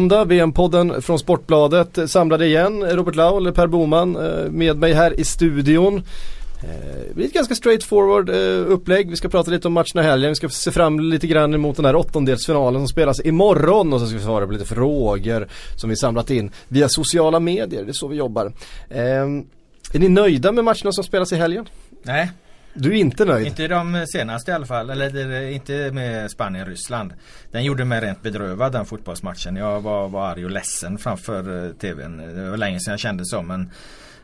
måndag, VM-podden från Sportbladet eh, samlade igen. Robert Laul, Per Boman eh, med mig här i studion. Eh, Det blir ett ganska straightforward upplägg. Vi ska prata lite om matcherna i helgen. Vi ska se fram lite grann emot den här åttondelsfinalen som spelas imorgon och så ska vi svara på lite frågor som vi samlat in via sociala medier. Det är så vi jobbar. Är ni nöjda med matcherna som spelas i helgen? Nej. Du är inte nöjd? Inte de senaste i alla fall. Eller inte med Spanien-Ryssland. Den gjorde mig rent bedrövad den fotbollsmatchen. Jag var, var arg och ledsen framför eh, TVn. Det var länge sedan jag kände så men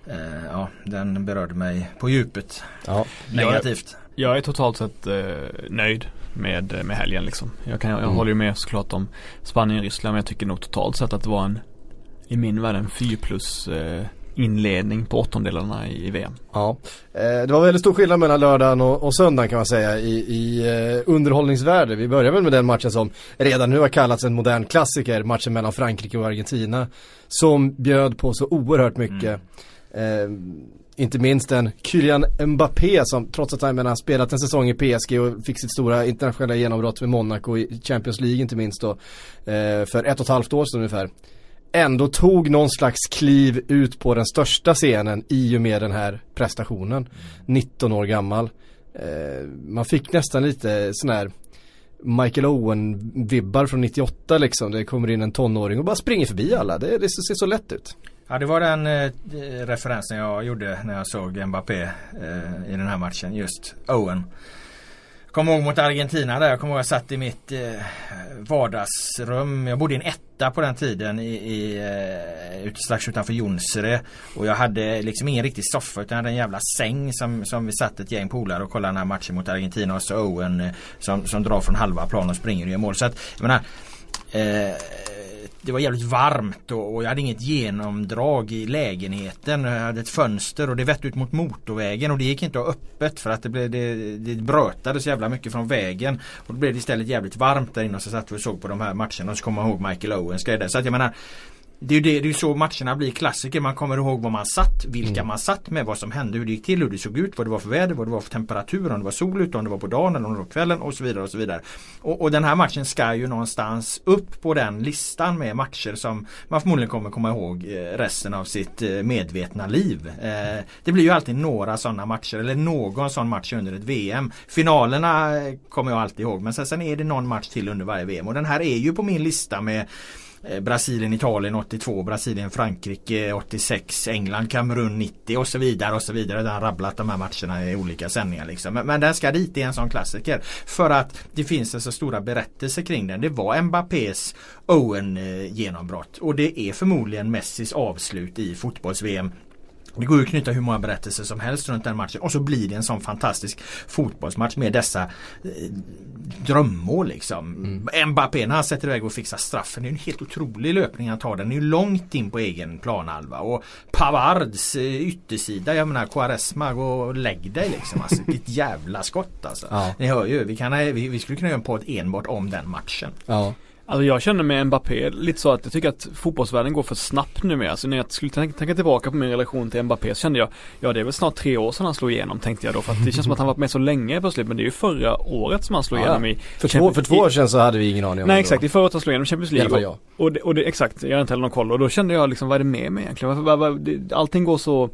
eh, ja, den berörde mig på djupet. Ja. Negativt. Jag, jag är totalt sett eh, nöjd med, med helgen liksom. Jag, kan, jag mm. håller ju med såklart om Spanien-Ryssland men jag tycker nog totalt sett att det var en i min värld en 4 plus eh, inledning på åttondelarna i VM. Ja, eh, det var väldigt stor skillnad mellan lördagen och, och söndagen kan man säga i, i eh, underhållningsvärde. Vi börjar väl med den matchen som redan nu har kallats en modern klassiker, matchen mellan Frankrike och Argentina. Som bjöd på så oerhört mycket. Mm. Eh, inte minst en Kylian Mbappé som trots att han har spelat en säsong i PSG och fick sitt stora internationella genombrott med Monaco i Champions League inte minst då. Eh, för ett och ett halvt år sedan ungefär ändå tog någon slags kliv ut på den största scenen i och med den här prestationen. 19 år gammal. Eh, man fick nästan lite sån här Michael Owen-vibbar från 98 liksom. Det kommer in en tonåring och bara springer förbi alla. Det, det ser så lätt ut. Ja det var den eh, referensen jag gjorde när jag såg Mbappé eh, i den här matchen. Just Owen kommer ihåg mot Argentina där. Jag kommer ihåg att jag satt i mitt eh, vardagsrum. Jag bodde i en etta på den tiden i, i, eh, ut, strax utanför Jonsere. Och jag hade liksom ingen riktig soffa utan jag hade en jävla säng som, som vi satt ett gäng polare och kollade den här matchen mot Argentina. Och så Owen eh, som, som drar från halva plan och springer och gör mål. Så att jag menar eh, det var jävligt varmt och, och, jag hade inget genomdrag i lägenheten. Jag hade ett fönster och det vette ut mot motorvägen och det gick inte att ha öppet för att det, blev, det, det brötade så jävla mycket från vägen. Och då blev det istället jävligt varmt där inne och så satt vi och såg på de här matcherna och så kommer jag ihåg Michael Owens grej Så att jag menar det är ju det, det är så matcherna blir klassiker. Man kommer ihåg var man satt, vilka mm. man satt med, vad som hände, hur det gick till, hur det såg ut, vad det var för väder, vad det var för temperatur, om det var sol ute, om det var på dagen eller om det var på kvällen och så vidare. Och så vidare. Och, och, den här matchen ska ju någonstans upp på den listan med matcher som man förmodligen kommer komma ihåg eh, resten av sitt eh, medvetna liv. Eh, det blir ju alltid några sådana matcher eller någon sån match under ett VM. Finalerna kommer jag alltid ihåg men sen, sen är det någon match till under varje VM och den här är ju på min lista med Eh, Brasilien, Italien 82, Brasilien, Frankrike 86, England, Kamerun 90 och så vidare och så vidare. Den har rabblat de här matcherna i olika sändningar liksom. Men, men den ska dit i en sån klassiker. För att det finns en så stora berättelser kring den. Det var Mbappés Owen-genombrott. Eh, och det är förmodligen Messis avslut i fotbolls-VM det går ju att knyta hur många berättelser som helst runt den matchen och så blir det en sån fantastisk fotbollsmatch med dessa eh, drömmål liksom. Mm. Mbappé när han sätter iväg och fixar straffen. Det är en helt otrolig löpning han tar. Den är ju långt in på egen planhalva. Och Pavards eh, yttersida, jag menar Quaresma, gå och lägg dig liksom. Alltså, vilket jävla skott alltså. Ja. Ni hör ju, vi, kan, vi, vi skulle kunna göra en podd enbart om den matchen. Ja. Alltså jag känner med Mbappé lite så att jag tycker att fotbollsvärlden går för snabbt numera. Alltså när jag skulle tänka, tänka tillbaka på min relation till Mbappé så kände jag, ja det är väl snart tre år sedan han slog igenom tänkte jag då. För att det känns som att han varit med så länge plötsligt. Men det är ju förra året som han slog ja, igenom i för två, för två år sedan så hade vi ingen aning om Nej exakt, i förra året han slog igenom Champions League. Jag. Och, det, och det, exakt, jag har inte heller någon koll. Och då kände jag liksom, vad är det med mig egentligen? Allting går så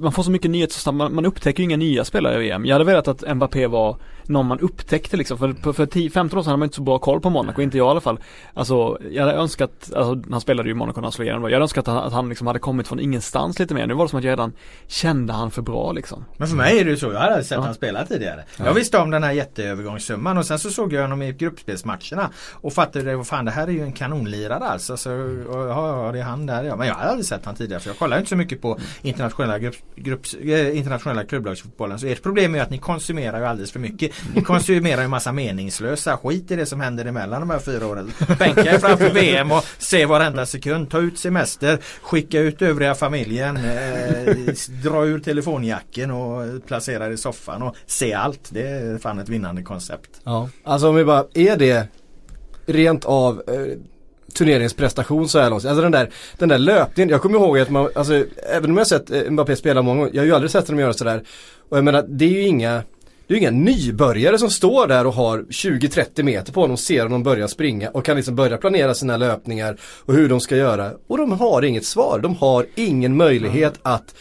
man får så mycket nyheter så snabbt, man, man upptäcker ju inga nya spelare i VM. Jag hade velat att Mbappé var någon man upptäckte liksom. För, för 10, 15 år sedan hade man inte så bra koll på Monaco, inte jag i alla fall. Alltså, jag hade önskat, alltså han spelade ju i Monaco när han slog igenom Jag hade önskat att han, att han liksom hade kommit från ingenstans lite mer. Nu var det som att jag redan kände han för bra liksom. Men för mig är det ju så, jag hade sett ja. han spela tidigare. Ja. Jag visste om den här jätteövergångssumman och sen så såg jag honom i gruppspelsmatcherna och fattade vad fan det här är ju en kanonlirare alltså. Så, och, ja, det är han där ja. Men jag hade aldrig sett han tidigare för jag kollar inte så mycket på internationella, grupp, grupp, internationella eh, klubblagsfotbollen. Så ert problem är att ni konsumerar ju alldeles för mycket. Ni konsumerar ju massa meningslösa skit i det som händer emellan de här fyra åren. Bänka er framför VM och se varenda sekund. Ta ut semester, skicka ut övriga familjen, eh, dra ur telefonjacken och placera er i soffan och se allt. Det är fan ett vinnande koncept. Ja, alltså om vi bara, är det rent av eh, turneringsprestation så här långt. Alltså den där, den där löpningen, jag kommer ihåg att man, alltså även om jag sett Mbappé spela många gånger, jag har ju aldrig sett honom göra sådär. Och jag menar, det är ju inga det är ju inga nybörjare som står där och har 20-30 meter på honom, ser honom börja springa och kan liksom börja planera sina löpningar och hur de ska göra. Och de har inget svar, de har ingen möjlighet att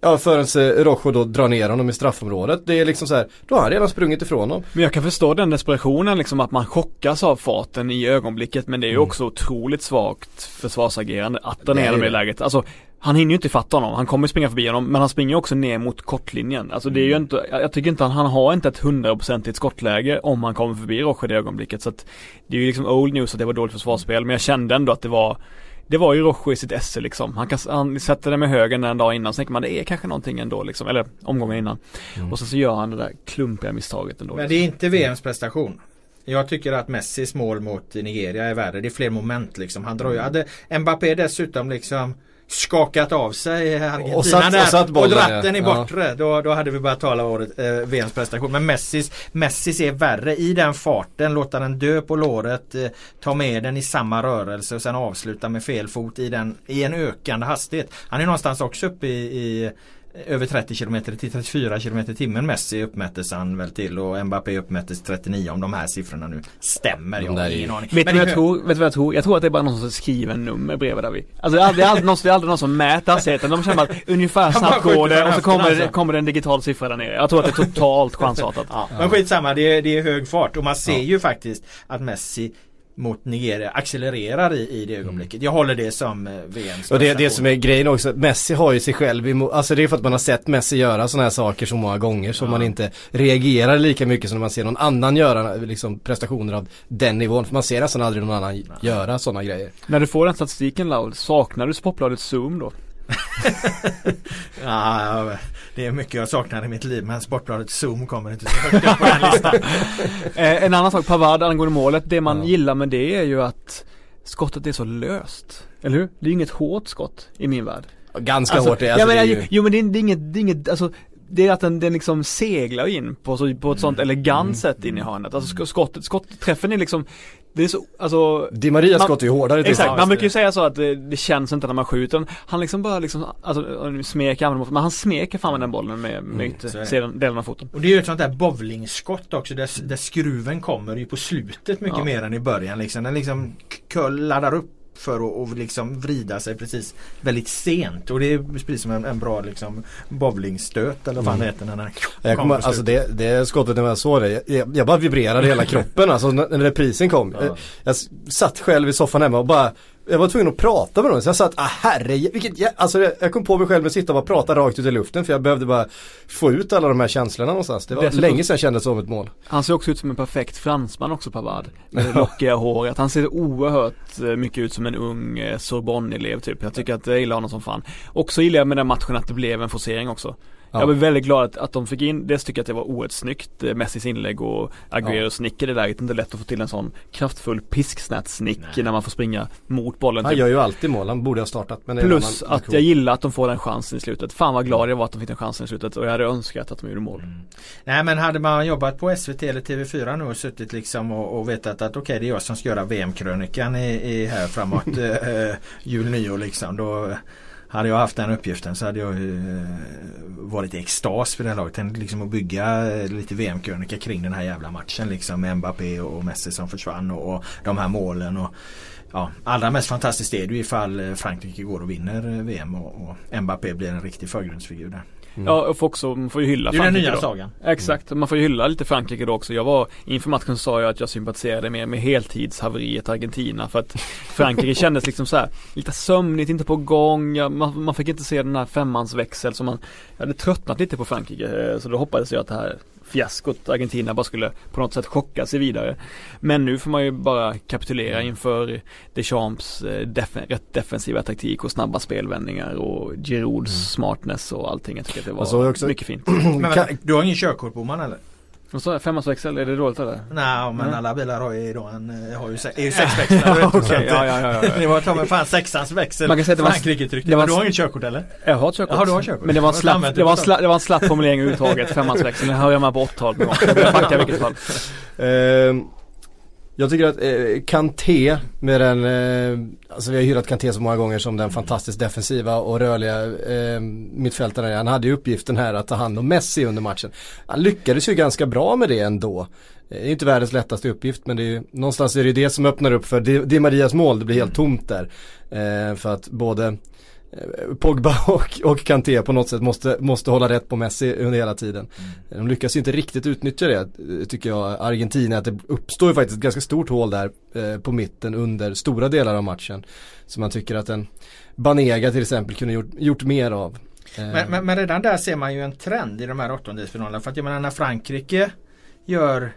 Ja förrän eh, Rojo då drar ner honom i straffområdet. Det är liksom så här, då har han redan sprungit ifrån honom. Men jag kan förstå den desperationen liksom att man chockas av farten i ögonblicket men det är ju mm. också otroligt svagt försvarsagerande att dra ner honom i läget. Alltså han hinner ju inte fatta honom, han kommer springa förbi honom men han springer också ner mot kortlinjen. Alltså det är ju mm. inte, jag tycker inte han, han har inte ett hundraprocentigt skottläge om han kommer förbi Roche i det ögonblicket. Så att det är ju liksom old news att det var dåligt försvarsspel men jag kände ändå att det var det var ju Rojo i sitt esse liksom. Han, kan, han sätter det med högen en dag innan, så tänker man det är kanske någonting ändå liksom, eller omgången innan. Mm. Och så, så gör han det där klumpiga misstaget ändå. Men det är inte VMs prestation. Jag tycker att Messis mål mot Nigeria är värre. Det är fler moment liksom. Han drar ju, hade Mbappé dessutom liksom skakat av sig Argentina och, satt, där, och, satt bollen, och dratt den i bortre. Ja. Då, då hade vi börjat tala om året, eh, VMs prestation. Men Messis, Messis är värre i den farten. Låta den dö på låret. Eh, ta med den i samma rörelse och sen avsluta med fel fot i, den, i en ökande hastighet. Han är någonstans också uppe i, i över 30 km till 34 km i timmen Messi uppmättes han väl till och Mbappé uppmättes 39 om de här siffrorna nu stämmer. Jag har ingen aning. Vet du vad jag tror? Vet du vad jag tror? Jag tror att det är bara någon som skriver nummer bredvid där vi. Alltså det är aldrig, aldrig, någon, det är aldrig någon som mäter hastigheten. De känner att ungefär snabbt går det och så kommer, det, kommer det en digital siffra där nere. Jag tror att det är totalt chansartat. Ja, men skitsamma, det är, det är hög fart och man ser ja. ju faktiskt att Messi mot Nigeria accelererar i, i det ögonblicket. Mm. Jag håller det som eh, VMs Och det, det som är grejen också, Messi har ju sig själv emot, alltså det är för att man har sett Messi göra sådana här saker så många gånger så ja. man inte reagerar lika mycket som när man ser någon annan göra liksom, prestationer av den nivån. För man ser nästan aldrig någon annan Nej. göra sådana grejer. När du får den statistiken Laul, saknar du Sportbladets Zoom då? ja, det är mycket jag saknar i mitt liv men Sportbladet Zoom kommer inte så högt upp på den listan. eh, en annan sak, Pavard angående målet. Det man ja. gillar med det är ju att skottet är så löst. Eller hur? Det är inget hårt skott i min värld. Ganska alltså, hårt det, alltså, ja, men, det är ju... Jo men det är, det är inget, det är inget, alltså det är att den, den liksom seglar in på, så, på ett sånt mm. elegant mm. sätt in i hörnet. Alltså skottet, skottträffen är liksom det är så, alltså Di Maria skott är ju hårdare till Exakt, man brukar ju säga så att det, det, känns inte när man skjuter Han liksom bara liksom, alltså smeker använder men han smeker fram med den bollen med, med mm, delen av foten. Och det är ju ett sånt där bowlingskott också där, där skruven kommer ju på slutet mycket ja. mer än i början liksom. Den liksom laddar upp för att, att liksom vrida sig precis väldigt sent och det är precis som en, en bra liksom bowlingstöt eller vad mm. heter den här jag kommer, Alltså det, det skottet när jag såg det, jag, jag bara vibrerade hela kroppen alltså när, när reprisen kom. Ja. Jag, jag satt själv i soffan hemma och bara jag var tvungen att prata med någon så jag sa att, ah, herre, vilket, alltså jag kom på mig själv med att sitta och bara prata rakt ut i luften för jag behövde bara få ut alla de här känslorna någonstans. Det var Dessutom, länge sedan jag kände som ett mål. Han ser också ut som en perfekt fransman också Pavard. Med det lockiga håret. Han ser oerhört eh, mycket ut som en ung eh, Sorbonne-elev typ. Jag tycker att jag gillar honom som fan. Också gillar jag med den matchen att det blev en forcering också. Ja. Jag var väldigt glad att, att de fick in, dels tycker jag att det var oerhört snyggt, eh, Messis inlägg och Agueros ja. nick i det är inte lätt att få till en sån kraftfull pisksnätsnick när man får springa mot bollen. Han typ. gör ju alltid mål, han borde ha startat. Men Plus att jag gillar att de får den chansen i slutet. Fan vad glad jag var att de fick den chansen i slutet och jag hade önskat att de gjorde mål. Mm. Nej men hade man jobbat på SVT eller TV4 nu och suttit liksom och, och vetat att okej okay, det är jag som ska göra VM-krönikan i, i här framåt äh, jul, nyår liksom. Då hade jag haft den uppgiften så hade jag eh, varit i extas för det här laget. Liksom att bygga eh, lite VM-krönika kring den här jävla matchen liksom med Mbappé och Messi som försvann och, och de här målen. Och, ja, allra mest fantastiskt är det ju ifall eh, Frankrike går och vinner eh, VM och, och Mbappé blir en riktig förgrundsfigur där. Mm. Ja och också, man får ju hylla Frankrike Det är den nya då. sagan. Exakt, man får ju hylla lite Frankrike då också. Jag var, inför matchen sa jag att jag sympatiserade med, med heltidshaveriet Argentina för att Frankrike kändes liksom så här, lite sömnigt, inte på gång, ja, man, man, fick inte se den här femmansväxel som man, jag hade tröttnat lite på Frankrike eh, så då hoppades jag att det här fiaskot Argentina bara skulle på något sätt chocka sig vidare. Men nu får man ju bara kapitulera inför Deschamps eh, def rätt defensiva taktik och snabba spelvändningar och Girouds mm. smartness och allting. Jag tycker att det var också, mycket fint. men, men, du har ingen körkort på man eller? Jag? Femmansväxel? Är det dåligt eller? Nej men mm. alla bilar har ju då en, har ju, är ju sexväxlare. Okej, ja, ja, ja, ja. Det var ta mig fan sexans växel. Man kan säga att det var, Frankrike tryckte. Det var, men du har inget körkort eller? Jag har ett körkort. Jaha, du har körkort. Men det var en slapp, det var en slapp, det var en slapp formulering överhuvudtaget. Femmansväxel. Den hör jag med på 80-talet. Jag backar i vilket fall. Jag tycker att eh, Kanté med den, eh, alltså vi har hyllat Kanté så många gånger som den fantastiskt defensiva och rörliga eh, mittfältaren. Han hade ju uppgiften här att ta hand om Messi under matchen. Han lyckades ju ganska bra med det ändå. Eh, det är inte världens lättaste uppgift men det är ju, någonstans är det ju det som öppnar upp för Di, Di Marias mål. Det blir helt tomt där. Eh, för att både Pogba och, och Kanté på något sätt måste, måste hålla rätt på Messi under hela tiden. Mm. De lyckas ju inte riktigt utnyttja det tycker jag, Argentina, att det uppstår ju faktiskt ett ganska stort hål där eh, på mitten under stora delar av matchen. Så man tycker att en Banega till exempel kunde gjort, gjort mer av. Eh. Men, men, men, redan där ser man ju en trend i de här åttondelsfinalerna. För att jag menar när Frankrike gör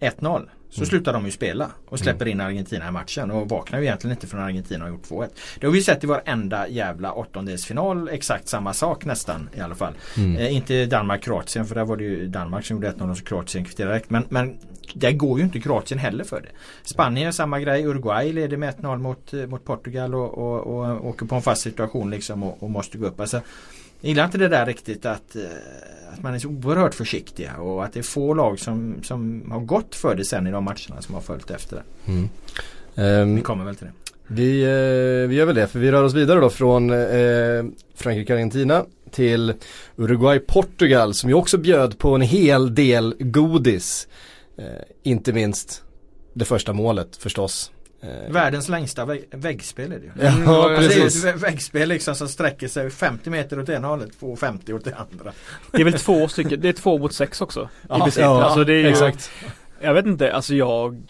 1-0 så mm. slutar de ju spela och släpper mm. in Argentina i matchen och vaknar ju egentligen inte från Argentina och gjort 2-1. Det har vi sett i varenda jävla åttondelsfinal exakt samma sak nästan i alla fall. Mm. Eh, inte Danmark-Kroatien för där var det ju Danmark som gjorde 1-0 och så Kroatien kvitterade direkt. Men, men där går ju inte Kroatien heller för det. Spanien samma grej. Uruguay leder med 1-0 mot, eh, mot Portugal och, och, och, åker på en fast situation liksom och, och måste gå upp. Alltså, jag gillar inte det där riktigt att, eh, att man är så oerhört försiktiga och att det är få lag som, som har gått för det sen i de matcherna som har följt efter det. Mm. Um, vi kommer väl till det. Vi, eh, vi gör väl det för vi rör oss vidare då från eh, Frankrike-Argentina till Uruguay-Portugal som ju också bjöd på en hel del godis. Eh, inte minst det första målet förstås. Eh, Världens längsta vägg, väggspel är det ju. Ja, mm, precis. Det är ett väggspel liksom som sträcker sig 50 meter åt ena hållet och 50 åt det andra. Det är väl två stycken, det är två mot sex också. Ja, i ja, alltså det är ju, exakt. Jag vet inte, alltså jag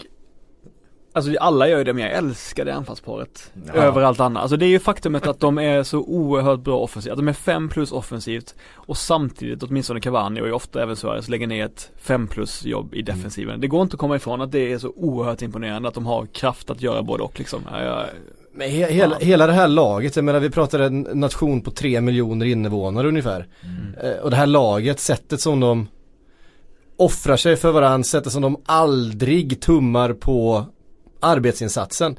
Alltså alla gör ju det men jag älskar det anfallsparet ja. Över allt annat. Alltså det är ju faktumet att de är så oerhört bra offensivt. Att de är 5 plus offensivt och samtidigt åtminstone Cavani och ofta även Suarez lägger ner ett 5 plus jobb i defensiven. Mm. Det går inte att komma ifrån att det är så oerhört imponerande att de har kraft att göra både och liksom. Jag, men he hela, hela det här laget, jag menar vi pratar en nation på 3 miljoner invånare ungefär. Mm. Eh, och det här laget, sättet som de offrar sig för varandra, sättet som de aldrig tummar på arbetsinsatsen.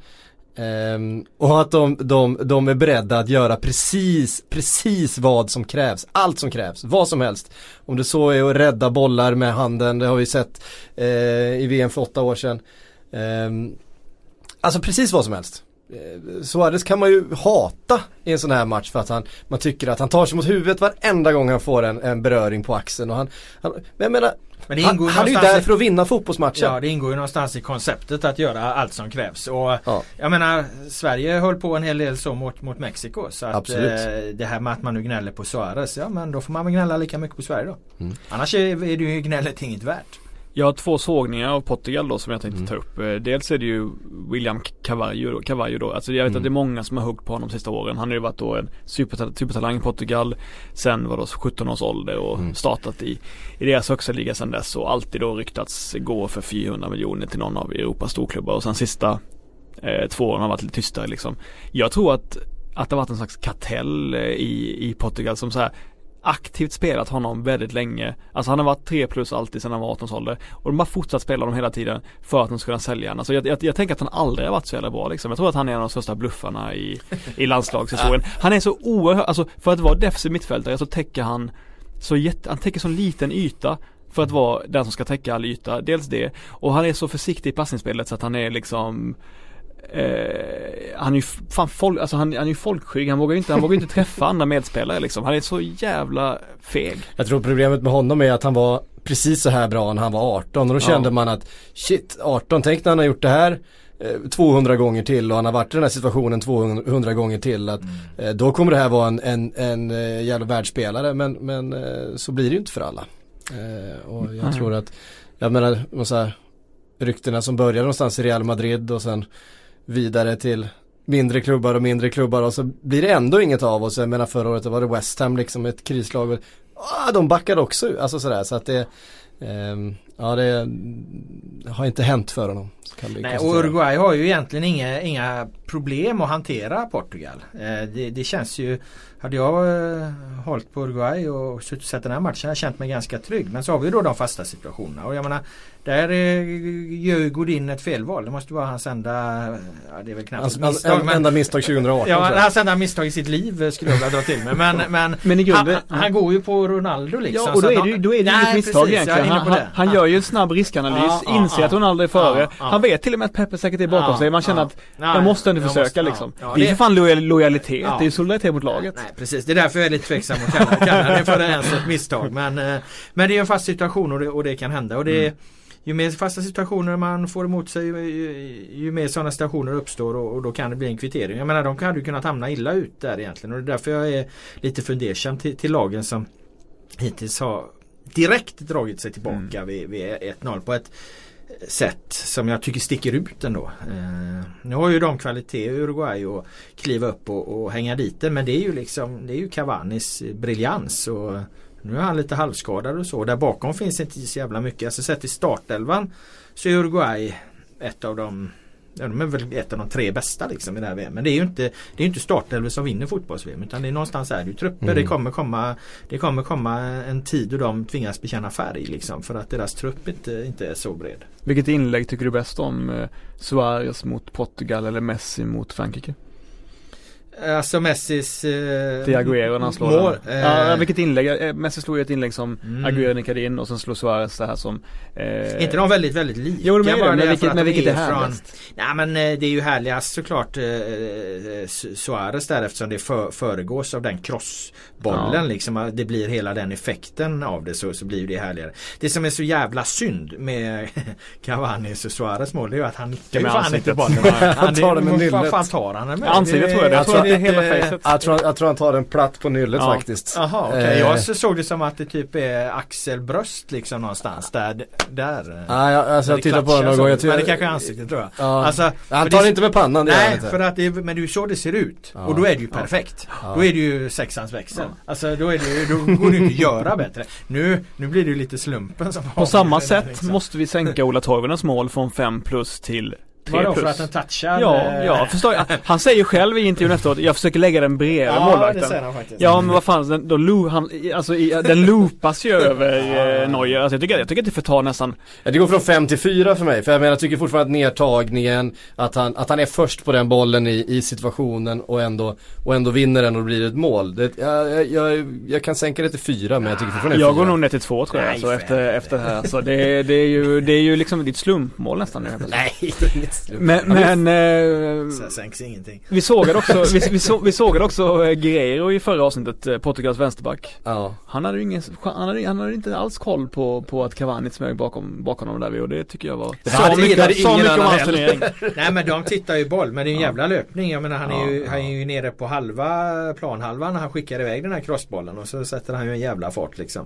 Um, och att de, de, de är beredda att göra precis, precis vad som krävs. Allt som krävs, vad som helst. Om det så är att rädda bollar med handen, det har vi sett uh, i VM för åtta år sedan. Um, alltså precis vad som helst. Uh, Suarez kan man ju hata i en sån här match för att han, man tycker att han tar sig mot huvudet varenda gång han får en, en beröring på axeln. Och han, han, men jag menar, men det ingår han, han är ju där för att vinna fotbollsmatchen. Ja det ingår ju någonstans i konceptet att göra allt som krävs. Och ja. Jag menar Sverige höll på en hel del så mot, mot Mexiko. Så att eh, det här med att man nu gnäller på Suarez. Ja men då får man väl gnälla lika mycket på Sverige då. Mm. Annars är, är det ju gnället inget värt. Jag har två sågningar av Portugal då som jag tänkte mm. ta upp. Eh, dels är det ju William Cavallo, Cavallo då. Alltså jag vet mm. att det är många som har huggt på honom de sista åren. Han har ju varit då en supertal supertalang i Portugal. Sen var då 17 års ålder och mm. startat i, i deras högsta liga sen dess och alltid då ryktats gå för 400 miljoner till någon av Europas storklubbar och sen sista eh, två åren har varit lite tystare liksom. Jag tror att att det har varit en slags kartell eh, i, i Portugal som så här aktivt spelat honom väldigt länge. Alltså han har varit 3 plus alltid sedan han var 18 års ålder. Och de har fortsatt spela honom hela tiden för att de ska kunna sälja honom. Alltså jag, jag, jag, tänker att han aldrig har varit så jävla bra liksom. Jag tror att han är en av de största bluffarna i, i landslagshistorien. Han är så oerhört, alltså för att vara defensiv mittfältare så täcker han så jätte, han täcker så liten yta för att vara den som ska täcka all yta. Dels det och han är så försiktig i passningsspelet så att han är liksom Eh, han är ju fan folk, alltså han, han är ju folkskygg, han vågar ju inte, han vågar inte träffa andra medspelare liksom. Han är så jävla feg. Jag tror problemet med honom är att han var precis så här bra när han var 18 och då kände ja. man att shit 18, tänk när han har gjort det här 200 eh, gånger till och han har varit i den här situationen 200 gånger till att mm. eh, då kommer det här vara en, en, en eh, jävla världsspelare men, men så blir det ju inte för alla. Och jag tror att, jag menar, så här, ryktena som började någonstans i Real Madrid och sen vidare till mindre klubbar och mindre klubbar och så blir det ändå inget av oss. Jag menar förra året var det West Ham liksom ett krislag. Och, ah, de backade också alltså sådär så att det eh, Ja det har inte hänt för honom. Nej, och Uruguay har ju egentligen inga, inga problem att hantera Portugal. Eh, det, det, känns ju Hade jag eh, hållit på Uruguay och sett den här matchen hade jag känt mig ganska trygg. Men så har vi då de fasta situationerna. Och jag menar där eh, gör Godin ett felval. Det måste vara hans enda, ja, det är väl knappt hans, misstag. En, men, enda misstag 2018. Ja, hans enda misstag i sitt liv eh, skulle jag vilja dra till med. Men, men, men i grunden, han, han, går ju på Ronaldo liksom. Ja, och då är det, då är det nej, inget misstag precis, egentligen. Han, han, han, gör ju en snabb riskanalys, Ja, inser ja. att Ronaldo är före. Han vet till och med att Peppe säkert är bakom sig. Man känner att Nej, jag måste ändå jag försöka måste- liksom. ja, det är det- ju fan lojal, lojalitet, Ja. det är ju solidaritet mot laget. Nej precis, det är därför jag är lite tveksam att kalla, kalla det för ens ett misstag. Men, eh, men det är en fast situation och det, och det kan hända. Och det, Mm. Ju mer fasta situationer man får emot sig ju, ju, ju mer sådana situationer uppstår och, och då kan det bli en kvittering. Jag menar de hade ju kunnat hamna illa ut där egentligen och det är därför jag är lite fundersam till, till lagen som hittills har direkt dragit sig tillbaka Mm. vid, vid 1-0 på ett sätt som jag tycker sticker ut ändå. Eh, nu har ju de kvalitet i Uruguay att kliva upp och, och hänga dit det men det är ju liksom det är ju Cavanis briljans och nu är han lite halvskadad och så. Där bakom finns inte så jävla mycket. Alltså sett i startelvan så är Uruguay ett av de Ja, de är väl ett av de tre bästa liksom i det här VM. Men det är ju inte, det är inte startelvor som vinner fotbolls-VM. Utan det är någonstans är det ju trupper. Mm. Det, kommer komma, det kommer komma en tid då de tvingas bekänna färg liksom. För att deras trupp inte, inte är så bred. Vilket inlägg tycker du bäst om? Eh, Suarez mot Portugal eller Messi mot Frankrike? Alltså Messis eh, Till Agüero när han slår mål. den. Eh, Ja, vilket inlägg? Eh, Messi slog ju ett inlägg som Mm. Agüero nickade in och sen slår Suarez det här som eh, inte de väldigt, väldigt lika? Jo, de är det, men vilket, men vilket är från- härligast? Nej men eh, det är ju härligast såklart eh, eh, Su- Suarez där eftersom det för, föregås av den crossbollen Ja. liksom. Det blir hela den effekten av det så, så blir det härligare. Det som är så jävla synd med Cavanis och Suarez mål det är ju att han nickar ju fan inte bollen. Han tar den med Vad nyllet. fan tar han den med? Ansiktet tror jag det. Jag tror att det är hela lite- facet. Jag tror, jag tror han tar den platt på nyllet Ja. faktiskt. Jaha okej. Eh, Jag så- såg det som att det typ är axelbröst liksom någonstans där. där. Nej, jag, alltså, jag Det tittar på den klatschar någon gång. Jag tror- Men det kanske är ansiktet tror jag. Ja. Alltså, han tar det- inte med pannan, det Nej, inte. för att det, är- men det är ju så det ser ut. Ja. Och då är det ju perfekt. Ja. Då är det ju sexans växel. Alltså då, är det, ju- då går det ju inte att göra bättre. Nu, nu blir det ju lite slumpen som På samma det, sätt liksom. måste vi sänka Ola Toivonens mål från 5 plus till 3 Vadå för att den touchar? Ja, eh, ja, förstår jag. Han säger själv i intervjun efteråt, jag försöker lägga den bredvid Ja, det målvakten. säger han faktiskt. Ja men vad fan, den, då lo, han, alltså, i, den loopas ju över eh, Neuer. Alltså, jag, tycker, jag tycker att det förtar nästan Ja, det går från 5 till 4 för mig. För jag menar, jag tycker fortfarande att nedtagningen, att han, att han är först på den bollen i, i situationen och ändå, och ändå vinner den och det blir ett mål. Det, jag, jag, jag, kan sänka det till 4 men jag tycker fortfarande det är Jag går nog ner till två tror jag Nej, alltså, efter, efter det här. Så det, det, är ju, det är ju liksom ditt slumpmål nästan nu. Nej, det är inget. Men, men eh, Så sänks ingenting. vi sågade också, vi, vi, så, vi sågade också eh, Guerreiro i förra avsnittet, eh, Portugals vänsterback. Ja. Han hade ju ingen, han hade, han hade inte alls koll på, på att Cavani smög bakom, bakom honom där och det tycker jag var Det sa hade- mycket, hade ingen mycket om hans turnering. Nej men de tittar ju boll men det är en Ja. jävla löpning. Jag menar han är, ju, ja. han är ju nere på halva planhalvan när han skickar iväg den här crossbollen och så sätter han ju en jävla fart liksom.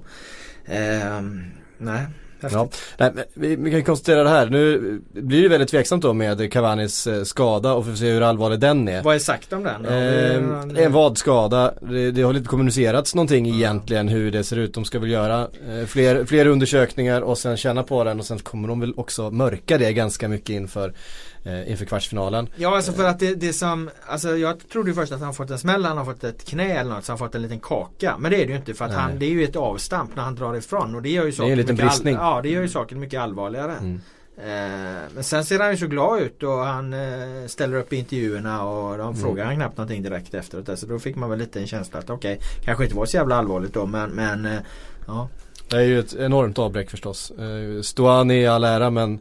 Ehm, nej. Ja. Nej, vi, vi kan konstatera det här. Nu blir det väldigt tveksamt då med Cavanis eh, skada och vi får se hur allvarlig den är. Vad är sagt om den? Eh, en vadskada. Det, det har lite kommunicerats någonting egentligen hur det ser ut. De ska väl göra eh, fler, fler undersökningar och sen känna på den och sen kommer de väl också mörka det ganska mycket inför, eh, inför kvartsfinalen. Ja alltså för att det, det som Alltså jag trodde ju först att han fått en smäll, han har fått ett knä eller något så han fått en liten kaka. Men det är det ju inte för att Nej. han, det är ju ett avstamp när han drar ifrån och det gör ju saken en liten mycket bristning. ja det gör ju saken mycket allvarligare. Mm. Eh, men sen ser han ju så glad ut och han eh, ställer upp i intervjuerna och de frågar han knappt någonting direkt efteråt. Så då fick man väl lite en känsla att okej, kanske inte var så jävla allvarligt då men, men eh, ja. Det är ju ett enormt avbräck förstås. Stuani i all ära men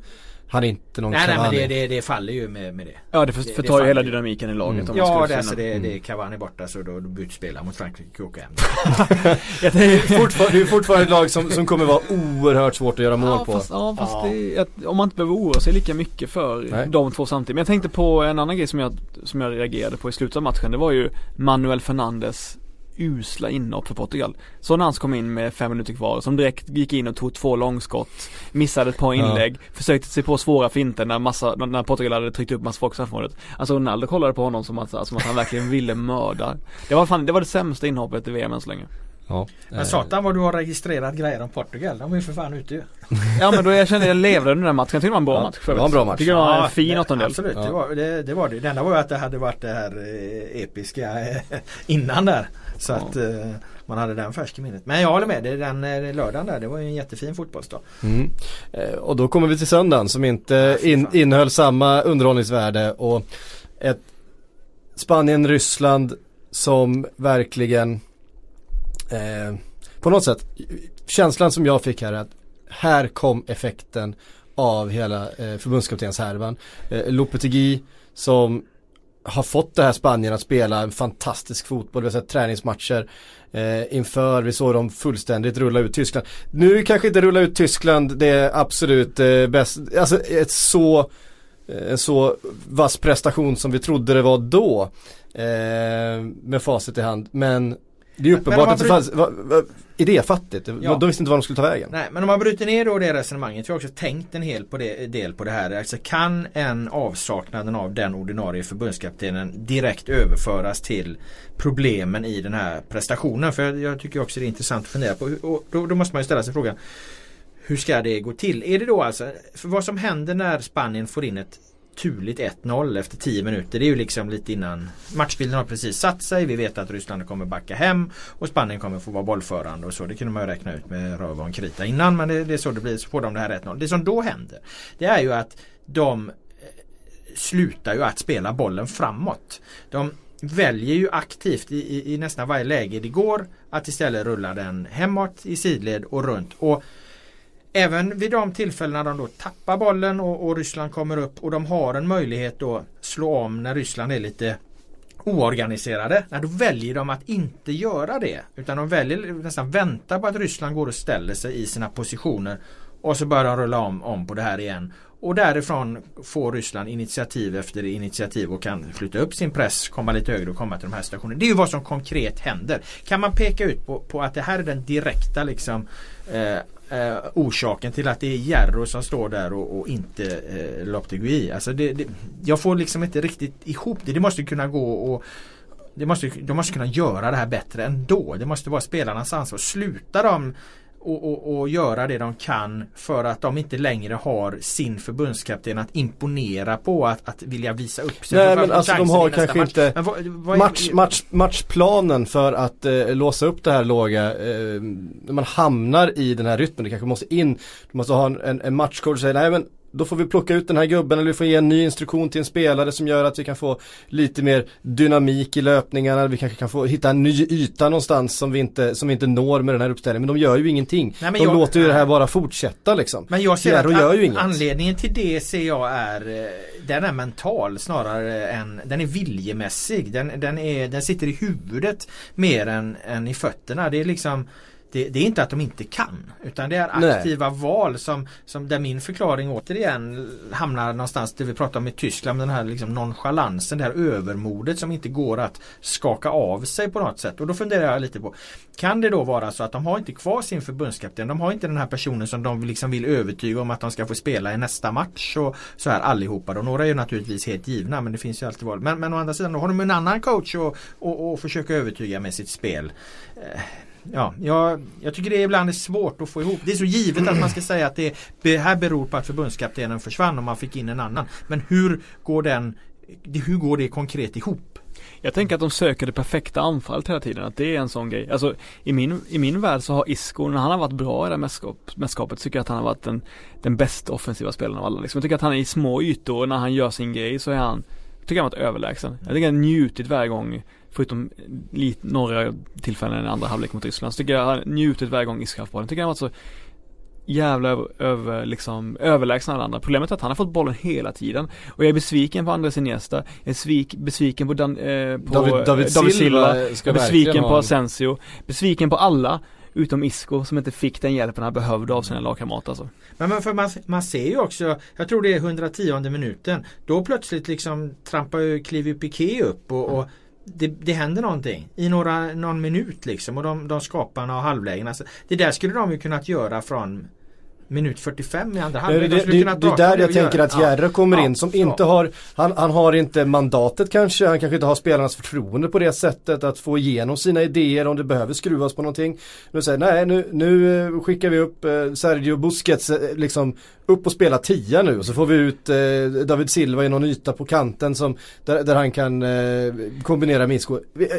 han är inte någon Nej nej men Cavani. det, det, det faller ju med, med det. Ja det för- Det- det förtar ju hela dynamiken i laget Mm. om Ja det, alltså finna- det, Mm. det är Cavani borta så då, då byter mot Frankrike och åker hem. Det är- Fortfar- det är fortfarande ett lag som, som kommer vara oerhört svårt att göra mål ja, på. Fast, ja fast Ja. det att, om man inte behöver oroa sig lika mycket för Nej. de två samtidigt. Men jag tänkte på en annan grej som jag, som jag reagerade på i slutet av matchen. Det var ju Manuel Fernandes usla inhopp för Portugal. Så när han kom in med fem minuter kvar, som direkt gick in och tog två långskott, missade ett par Ja. inlägg, försökte sig på svåra finter när, massa, när Portugal hade tryckt upp massa folk i straffområdet. Alltså Ronaldo kollade på honom som att, som att han verkligen ville mörda. Det var fan, det var det sämsta inhoppet i VM än så länge. Ja. Men Eh, satan vad du har registrerat grejer om Portugal. De är ju för fan ute ju. Ja men då jag kände jag levde under den matchen. Jag tyckte det var en bra Ja, match. det var en bra match. Tycker det var en Ja, fin det- åttondel. Absolut, Ja. det, var, det, det var det. Det enda var ju att det hade varit det här eh, episka eh, innan där. Så Ja. att eh, man hade den färsk i minnet. Men jag håller med, det, den eh, lördagen där, det var ju en jättefin fotbollsdag. Mm. Eh, Och då kommer vi till söndagen som inte in, innehöll samma underhållningsvärde och ett Spanien-Ryssland som verkligen eh, på något sätt känslan som jag fick här är att här kom effekten av hela eh, förbundskaptenshärvan. Eh, Lopetegui som har fått det här Spanien att spela en fantastisk fotboll. Vi har sett träningsmatcher eh, inför, vi såg dem fullständigt rulla ut Tyskland. Nu kanske inte rulla ut Tyskland det är absolut eh, bäst, alltså ett så en eh, så vass prestation som vi trodde det var då. Eh, med facit i hand. Men det är uppenbart att det fanns va, va, idéfattigt. Ja. De visste inte var de skulle ta vägen. Nej, men om man bryter ner då det resonemanget. Vi har också tänkt en hel på det, del på det här. Alltså kan en avsaknaden av den ordinarie förbundskaptenen direkt överföras till problemen i den här prestationen? För jag, jag tycker också det är intressant att fundera på. Och då, då måste man ju ställa sig frågan hur ska det gå till? Är det då alltså, för vad som händer när Spanien får in ett turligt 1-0 efter 10 minuter. Det är ju liksom lite innan matchbilden har precis satt sig. Vi vet att Ryssland kommer backa hem och Spanien kommer få vara bollförande och så. Det kunde man ju räkna ut med röv och en krita innan men det, det, är så det blir. Så får de det här 1-0. Det som då händer det är ju att de eh, slutar ju att spela bollen framåt. De väljer ju aktivt i, i, i nästan varje läge det går att istället rulla den hemåt i sidled och runt. Och Även vid de tillfällena de då tappar bollen och, och Ryssland kommer upp och de har en möjlighet att slå om när Ryssland är lite oorganiserade. då väljer de att inte göra det. Utan de väljer nästan vänta på att Ryssland går och ställer sig i sina positioner. Och så börjar de rulla om, om på det här igen. Och därifrån får Ryssland initiativ efter initiativ och kan flytta upp sin press, komma lite högre och komma till de här stationerna. Det är ju vad som konkret händer. Kan man peka ut på, på att det här är den direkta liksom, eh, eh, orsaken till att det är Järro som står där och, och inte eh, Loptegui. Alltså det, det, jag får liksom inte riktigt ihop det. Det måste kunna gå och det måste, de måste kunna göra det här bättre ändå. Det måste vara spelarnas ansvar. Sluta de och, och, och, göra det de kan för att de inte längre har sin förbundskapten att imponera på att, att vilja visa upp sig. Nej men alltså de har kanske match. inte vad, vad match, match, matchplanen för att eh, låsa upp det här låga eh, när man hamnar i den här rytmen. Det kanske måste in, du måste ha en, en matchcoach och säga nej men då får vi plocka ut den här gubben eller vi får ge en ny instruktion till en spelare som gör att vi kan få lite mer dynamik i löpningarna. Vi kanske kan få hitta en ny yta någonstans som vi inte, som vi inte når med den här uppställningen. Men de gör ju ingenting. Nej, de jag, låter ju det här bara fortsätta liksom. Men jag ser att gör ju inget. anledningen till det ser jag är eh, den är mental snarare än den är viljemässig. Den, den, är, den sitter i huvudet mer än, än i fötterna. Det är liksom det, det, är inte att de inte kan utan det är aktiva Nej. val som, som där min förklaring återigen hamnar någonstans det vi pratade om i Tyskland den här liksom nonchalansen, det här övermodet som inte går att skaka av sig på något sätt. Och då funderar jag lite på Kan det då vara så att de har inte kvar sin förbundskapten? De har inte den här personen som de liksom vill övertyga om att de ska få spela i nästa match och så här allihopa och några är ju naturligtvis helt givna men det finns ju alltid val. Men, men å andra sidan då har de en annan coach och, och, och försöka övertyga med sitt spel. Eh, ja, jag, jag tycker det ibland är svårt att få ihop. Det är så givet att man ska säga att det, det här beror på att förbundskaptenen försvann och man fick in en annan. Men hur går den hur går det konkret ihop? Jag tänker att de söker det perfekta anfallet hela tiden, att det är en sån grej. Alltså i min, i min värld så har Isko, när han har varit bra i det här mästerskapet, tycker jag att han har varit den, den bästa offensiva spelaren av alla. Liksom. Jag tycker att han är i små ytor när han gör sin grej så är han, tycker jag har varit överlägsen. Jag tycker han njutit varje gång Förutom lite, några tillfällen i andra halvlek mot Ryssland så tycker jag han njutit varje gång på den. Tycker han varit så jävla över, över, liksom, överlägsen alla andra. Problemet är att han har fått bollen hela tiden. Och jag är besviken på Andres Iniesta. Jag är svik, besviken på, Dan, eh, på David, David, David Silva. Jag är besviken på Asensio. Besviken på alla. Utom Isco som inte fick den hjälpen han behövde av sina lagkamrater alltså. Men, men för man, man ser ju också, jag tror det är 110 minuten. Då plötsligt liksom trampar ju, kliver Piqué upp och, och det, det händer någonting i några, någon minut liksom och de, de skaparna och halvlägena. Alltså, det där skulle de ju kunnat göra från minut 45 i andra halvlek. Det, det, det, det är där jag tänker att Järre kommer ja, in som ja, inte har, han, han har inte mandatet kanske, han kanske inte har spelarnas förtroende på det sättet att få igenom sina idéer om det behöver skruvas på någonting. Nu säger nej nu, nu eh, skickar vi upp eh, Sergio Busquets eh, liksom upp och spela tia nu. Så får vi ut eh, David Silva i någon yta på kanten som där, där han kan eh, kombinera med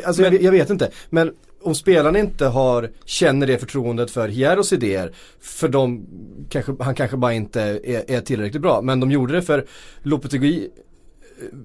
Alltså men, jag, jag, vet inte. Men om spelarna inte har, känner det förtroendet för Hieros idéer, för de, kanske, han kanske bara inte är, är, tillräckligt bra. Men de gjorde det för Lopetegui eh,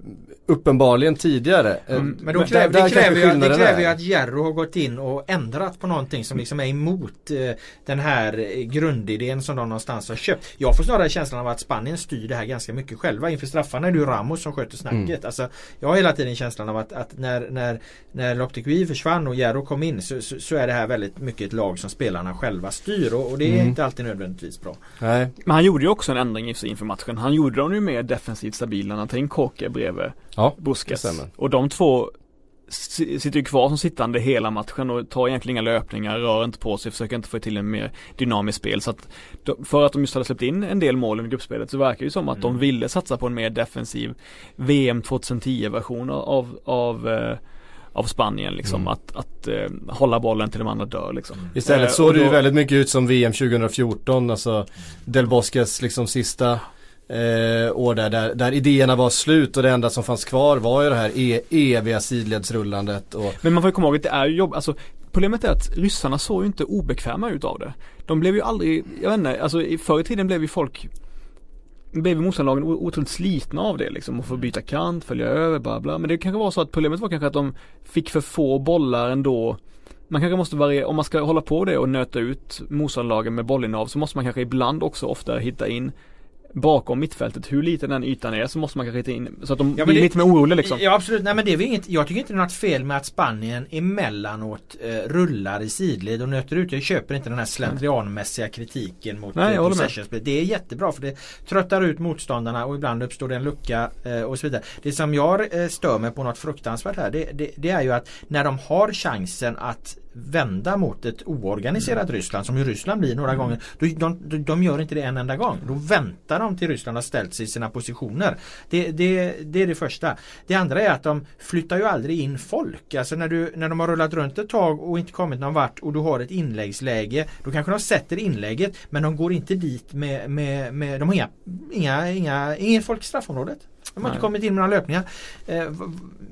uppenbarligen tidigare. Mm. Men då kräver, där, det, kräver ju, det kräver ju att Jerro har gått in och ändrat på någonting som liksom är emot eh, den här grundidén som de någonstans har köpt. Jag får snarare känslan av att Spanien styr det här ganska mycket själva. Inför straffarna är det ju Ramos som sköter snacket. Mm. Alltså, jag har hela tiden känslan av att, att när, när, när Loptikvi försvann och Jerro kom in så, så, så, är det här väldigt mycket ett lag som spelarna själva styr och, och det är mm. inte alltid nödvändigtvis bra. Nej. Men han gjorde ju också en ändring inför matchen. Han gjorde dem ju mer defensivt stabila. Han tog in Koke bredvid ja, Busquets. Och de två sitter ju kvar som sittande hela matchen och tar egentligen inga löpningar, rör inte på sig, försöker inte få till en mer dynamiskt spel. Så att för att de just hade släppt in en del mål i gruppspelet så verkar det ju som att mm. de ville satsa på en mer defensiv VM 2010 version av, av eh, av Spanien liksom mm. att, att uh, hålla bollen till de andra dör liksom. Istället uh, såg det ju väldigt mycket ut som VM 2014, alltså Del Bosques liksom sista eh, år där, där, där idéerna var slut och det enda som fanns kvar var ju det här e eviga sidledsrullandet. Och... Men man får ju komma ihåg att det är ju jobb, alltså Problemet är att ryssarna såg ju inte obekväma ut av det. De blev ju aldrig, jag vet inte, alltså förr i tiden blev ju folk blev ju motståndarlagen otroligt slitna av det liksom och få byta kant, följa över, bla bla. Men det kanske var så att problemet var kanske att de fick för få bollar ändå man kanske måste variera, om man ska hålla på det och nöta ut motståndarlagen med bollinnehav så måste man kanske ibland också oftare hitta in bakom mittfältet, hur liten den ytan är så måste man kanske hitta in så att de ja, blir det, lite mer oroliga liksom. Ja absolut, nej men det är väl inget, jag tycker inte det är något fel med att Spanien emellanåt eh, rullar i sidled och nöter ut. Jag köper inte den här slentrianmässiga kritiken mot nej, eh, possessionspel. Det är jättebra för det tröttar ut motståndarna och ibland uppstår det en lucka eh, och så vidare. Det som jag eh, stör mig på något fruktansvärt här det, det, det är ju att när de har chansen att vända mot ett oorganiserat mm. Ryssland som ju Ryssland blir några mm. gånger. De, de, de, gör inte det en enda gång. Då väntar de till Ryssland har ställt sig i sina positioner. Det, det, det är det första. Det andra är att de flyttar ju aldrig in folk. Alltså när, du, när de har rullat runt ett tag och inte kommit någon vart och du har ett inläggsläge. Då kanske de sätter inlägget men de går inte dit med, med, med de har inga, inga, inga, inget folk i straffområdet. De har inte kommit in med några löpningar. Eh,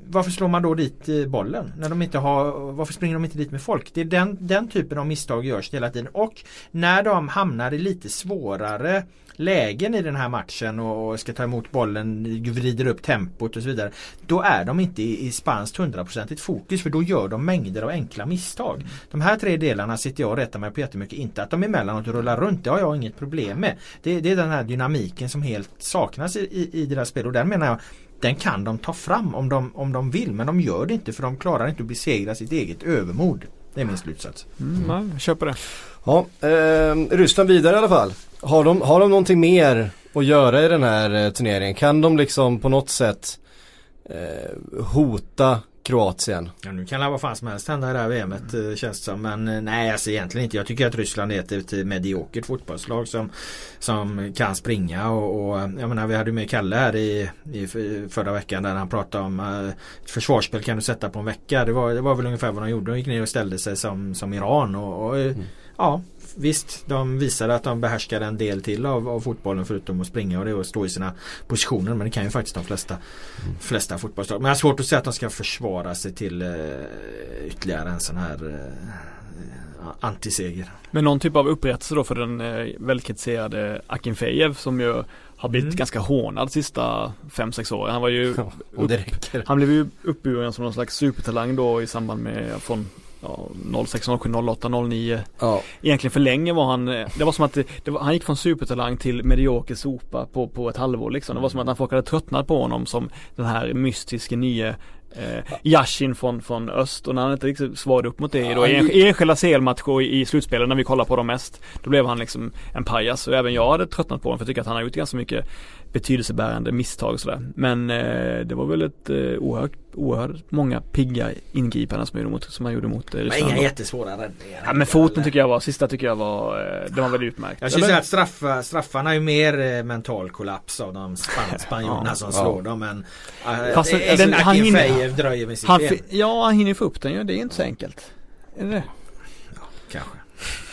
varför slår man då dit eh, bollen? När de inte har, varför springer de inte dit med folk? Det är den, den typen av misstag görs hela tiden. Och när de hamnar i lite svårare lägen i den här matchen och ska ta emot bollen, vrider upp tempot och så vidare. Då är de inte i, i spanskt hundraprocentigt fokus för då gör de mängder av enkla misstag. De här tre delarna sitter jag och rättar mig på jättemycket. Inte att de emellanåt rullar runt, det har jag inget problem med. Det, det är den här dynamiken som helt saknas i, i, i deras spel och den menar jag den kan de ta fram om de, om de vill men de gör det inte för de klarar inte att besegra sitt eget övermod. Det är min slutsats. Mm. jag köper det. Ja, eh, Ryssland vidare i alla fall. Har de, har de någonting mer att göra i den här eh, turneringen? Kan de liksom på något sätt eh, hota Kroatien. Ja, nu kan det vad fan som helst hända i det här VMet mm. känns det som. Men eh, nej alltså egentligen inte. Jag tycker att Ryssland är ett, mediokert fotbollslag som, som kan springa och, och jag menar vi hade med Kalle här i, i förra veckan där han pratade om uh, försvarsspel kan du sätta på en vecka. Det var, det var väl ungefär vad de gjorde. De gick ner och ställde sig som, som Iran och, och mm. Ja Visst, de visade att de behärskade en del till av, av, fotbollen förutom att springa och det att stå i sina positioner. Men det kan ju faktiskt de flesta, mm. flesta fotbollslag. Men jag har svårt att säga att de ska försvara sig till uh, ytterligare en sån här uh, antiseger. Men någon typ av upprättelse då för den uh, välkritiserade Akinfejev som ju har blivit mm. ganska hånad sista 5-6 åren. Han var ju upp, Han blev ju uppburen som någon slags supertalang då i samband med från ja, 06, 07, 08, 09. Ja. Egentligen för länge var han, eh, det var som att det var, han gick från supertalang till medioker sopa på, på ett halvår liksom. Det var som att när folk hade tröttnat på honom som den här mystiska nya eh, Yashin från, från öst och när han inte riktigt svarade upp mot det ja, då, i enskilda CL-matcher i, i slutspelet när vi kollar på dem mest Då blev han liksom en pajas och även jag hade tröttnat på honom för jag tycker att han har gjort ganska mycket betydelsebärande misstag och sådär. Men eh, det var väl ett eh, oerhört, oerhört många pigga ingripanden som, gjorde mot, som han gjorde mot eh, Ryssland. Men inga jättesvåra räddningar. Ja men foten tycker jag var, sista tycker jag var, eh, det var väldigt utmärkt. Jag skulle säga att straffa, straffarna är mer eh, mental kollaps av de span, spanjorerna ja, som ja. slår dem än eh, Fast det, den, han hinner, dröjer med sitt han, Ja han hinner få upp den ju, det är inte så enkelt. Är det Ja, kanske.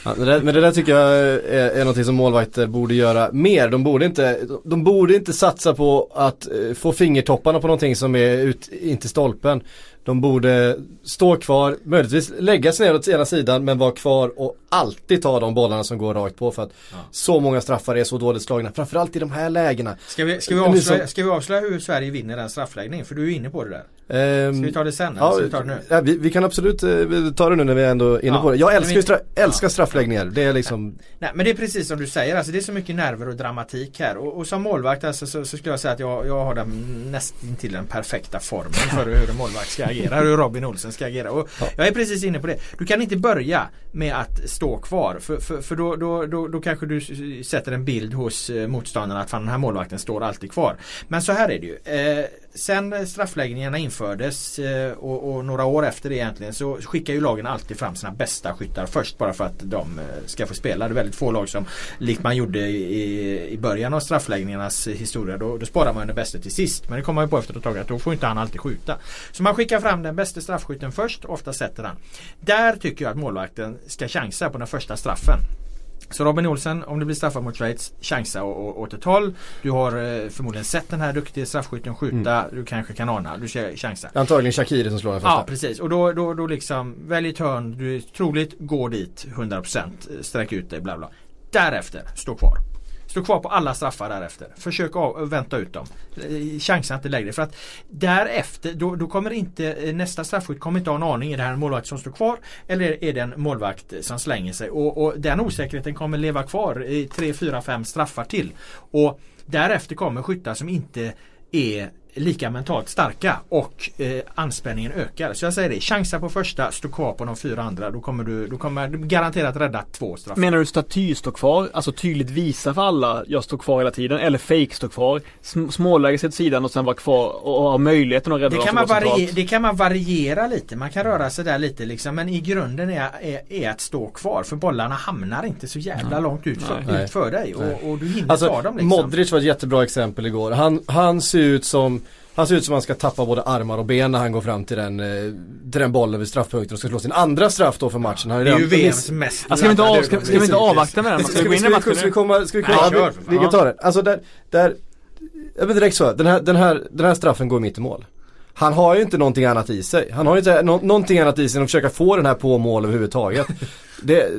Ja, men, det, men det där tycker jag är, är någonting som målvakter borde göra mer. De borde inte, de borde inte satsa på att eh, få fingertopparna på någonting som är ut, inte stolpen. De borde stå kvar, möjligtvis lägga sig ner åt ena sidan men vara kvar och alltid ta de bollarna som går rakt på för att Ja. så många straffar är så dåligt slagna. Framförallt i de här lägena. Ska vi, ska, vi avslöja, ska vi avslöja hur Sverige vinner den straffläggningen? För du är inne på det där. Ehm, Ska vi ta det sen eller Ja, ska vi ta det nu? ja, vi, vi kan absolut eh, ta det nu när vi är ändå är inne Ja, på det. Jag älskar, vi- ju stra älskar straffläggningar. Det är liksom, Nej men det är precis som du säger, alltså det är så mycket nerver och dramatik här och, och som målvakt alltså, så, så skulle jag säga att jag, jag har den nästan till den perfekta formen för hur en målvakt ska agera, hur Robin Olsen ska agera. Och Ja. Jag är precis inne på det. Du kan inte börja med att stå kvar för, för, för då, då, då, då kanske du sätter en bild hos eh, motståndarna att fan den här målvakten står alltid kvar. Men så här är det ju. Eh, sen straffläggningarna infördes eh, och, och några år efter det egentligen så skickar ju lagen alltid fram sina bästa skyttar först bara för att de eh, ska få spela. Det är väldigt få lag som likt man gjorde i, i början av straffläggningarnas historia då, då sparar man den bästa till sist. Men det kommer man ju på efter ett tag att då får inte han alltid skjuta. Så man skickar fram den bästa straffskytten först och ofta sätter han. Där tycker jag att målvakten ska chansa på den första straffen. Så Robin Olsen, om det blir straffar mot Schweiz, chansa å- åt ett håll. Du har eh, förmodligen sett den här duktiga straffskytten skjuta. Du kanske kan ana. Du ska chansa. antagligen Shakiri som slår den första. Ja precis och då, då, då liksom välj ett hörn, du är troligt, gå dit 100% sträck ut dig bla bla. Därefter, stå kvar. Stå kvar på alla straffar därefter. Försök av, vänta ut dem. Eh, chansa inte längre för att därefter då, då kommer inte eh, nästa straffskytt kommer inte ha en aning. Är det här en målvakt som står kvar eller är det en målvakt som slänger sig? Och, och den osäkerheten kommer leva kvar i 3, 4, 5 straffar till. Och därefter kommer skyttar som inte är lika mentalt starka och eh, anspänningen ökar. Så jag säger det, chansa på första, stå kvar på de fyra andra. Då kommer du, då kommer du garanterat rädda två straffar. Menar du staty står kvar? Alltså tydligt visa för alla, jag står kvar hela tiden. Eller fake står kvar. Sm- småläge sig åt sidan och sen vara kvar och, ha möjligheten att rädda Det kan, man det kan man variera lite, man kan röra sig där lite liksom men i grunden är, är, är att stå kvar för bollarna hamnar inte så jävla Nej. långt ut för, Nej. ut för dig och, och du hinner ta Alltså dem liksom. Modric var ett jättebra exempel igår. Han, han ser ut som han ser ut som han ska tappa både armar och ben när han går fram till den, eh, till den bollen vid straffpunkten och ska slå sin andra straff då för matchen. Han det är ju VMs mest Ja, ska vi inte, av, ska, ska vi inte avvakta med den? Ska vi gå in i matchen ska vi komma, ska vi Nej, komma, för vi, vi kan ta det. Alltså där, där, ja, men direkt så, den här, den, här, den här straffen går mitt i mål. Han har ju inte någonting annat i sig. Han har ju inte nå, någonting annat i sig än att försöka få den här på mål överhuvudtaget. det,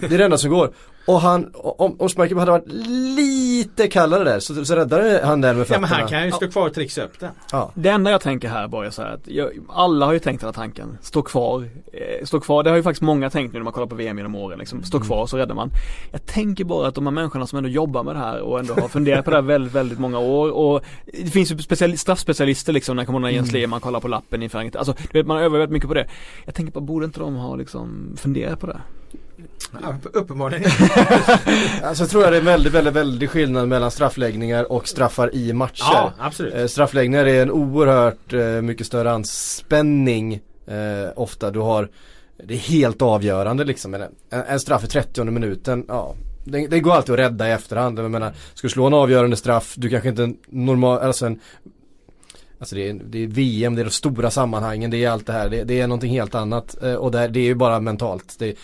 det är det enda som går. Och han, om, om Schmeichel hade varit lite kallare där så, så räddade han den med Ja fötterna. men han kan ju stå kvar och trixa upp den. Ja. Det enda jag tänker här bara är så här att jag, alla har ju tänkt den här tanken. Stå kvar. Eh, stå kvar. Det har ju faktiskt många tänkt nu när man kollar på VM genom åren. Liksom. Stå kvar så räddar man. Jag tänker bara att de här människorna som ändå jobbar med det här och ändå har funderat på det här väldigt, väldigt många år. Och det finns ju speciali- straffspecialister liksom när kommer när Jens Lehmann kollar på lappen inför. Alltså du vet man övar väldigt mycket på det. Jag tänker bara, borde inte de ha liksom funderat på det? Ja, uppenbarligen Alltså tror jag det är väldigt, väldigt, väldigt skillnad mellan straffläggningar och straffar i matcher. Ja absolut. Eh, straffläggningar är en oerhört eh, mycket större anspänning eh, ofta. Du har, det är helt avgörande liksom. En, en straff i 30 minuten, ja. Det, det går alltid att rädda i efterhand. Jag menar, ska du slå en avgörande straff, du kanske inte en normal, alltså en Alltså det är, det är VM, det är de stora sammanhangen, det är allt det här. Det, det är någonting helt annat. Eh, och där, det är ju bara mentalt. Det,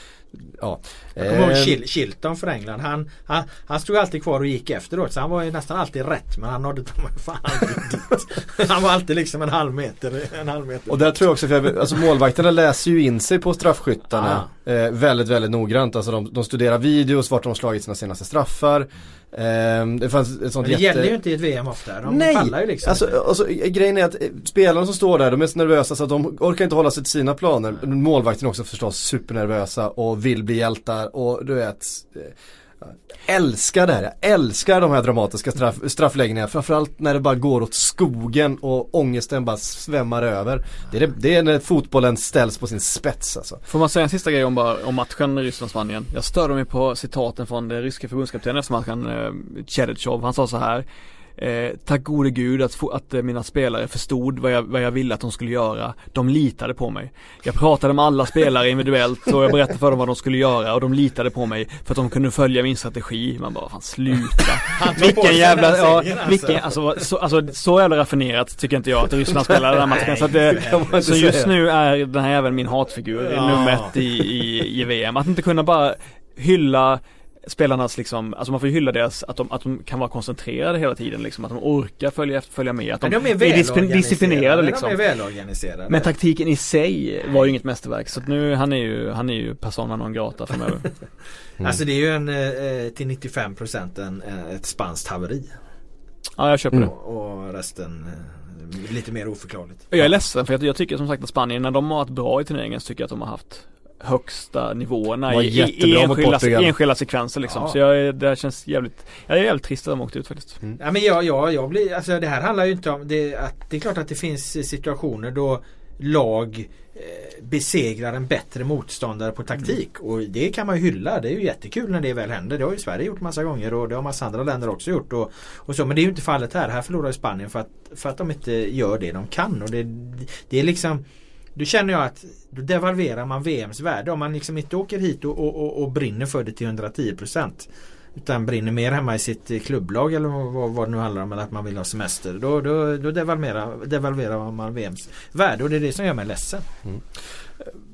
ja. Jag kommer ihåg Eh, Chil- Chilton för England. Han, han, han stod alltid kvar och gick efteråt. Så han var ju nästan alltid rätt. Men han nådde fan aldrig dit. Han var alltid liksom en halv meter. En halv meter. Och där tror jag också, för jag, alltså målvakterna läser ju in sig på straffskyttarna eh, väldigt, väldigt noggrant. Alltså de, de studerar videos, vart de har slagit sina senaste straffar. Eh, det fanns ett sånt Men det gäller ju inte i ett VM ofta. De Nej! pallar ju liksom alltså, alltså, grejen är att eh, spelarna som står där, de är så nervösa så att de orkar inte hålla sig till sina planer. Målvakterna är också förstås supernervösa och vill bli hjältar och du vet eh, jag Älskar det här, jag älskar de här dramatiska straff, straffläggningarna. Framförallt när det bara går åt skogen och ångesten bara svämmar över. Det är, det, det är när fotbollen ställs på sin spets alltså. Får man säga en sista grej om, bara, om matchen Ryssland-Spanien? Jag störde mig på citaten från den ryska förbundskaptenen efter matchen, eh, Han sa så här Eh, tack gode gud att, att eh, mina spelare förstod vad jag, vad jag ville att de skulle göra. De litade på mig. Jag pratade med alla spelare individuellt och jag berättade för dem vad de skulle göra och de litade på mig för att de kunde följa min strategi. Man bara, fan sluta. Vilken jävla, ja, alltså. vilken, alltså, så, alltså så jävla raffinerat tycker inte jag att Ryssland spelar den här matchen. Så, att det, man inte så just nu är den här även min hatfigur, nummer ett i, i, i VM. Att inte kunna bara hylla spelarnas liksom, alltså man får ju hylla deras, att de, att de kan vara koncentrerade hela tiden liksom, att de orkar följa efter, följa med, att de, Men de är är disciplin- disciplinerade De liksom. välorganiserade. Men taktiken i sig var ju inget mästerverk så att nu, han är ju, han är ju persona non grata framöver. Alltså det är ju en eh, till 95% en, eh, ett spanskt haveri. Ja, jag köper det. Och, resten eh, lite mer oförklarligt. Jag är ledsen för jag, jag tycker som sagt att Spanien, när de har varit bra i turneringen så tycker jag att de har haft högsta nivåerna Var i, i, enskilda, enskilda sekvenser liksom. Ja. Så jag, det här känns jävligt, jag är jävligt trist att de åkte ut faktiskt. Ja, men jag, jag, jag blir, alltså det här handlar ju inte om det, att, det är klart att det finns situationer då lag eh, besegrar en bättre motståndare på taktik och det kan man ju hylla. Det är ju jättekul när det väl händer. Det har ju Sverige gjort massa gånger och det har massa andra länder också gjort. Och, och så. Men det är ju inte fallet här. Här förlorar Spanien för att, för att de inte gör det de kan. Och det, det är liksom då känner jag att då devalverar man VMs värde. Om man liksom inte åker hit och, och, och, och brinner för det till 110% utan brinner mer hemma i sitt eh, klubblag eller vad, vad det nu handlar om eller att man vill ha semester. Då, då, då devalverar, devalverar man VMs värde och det är det som gör mig ledsen. Mm.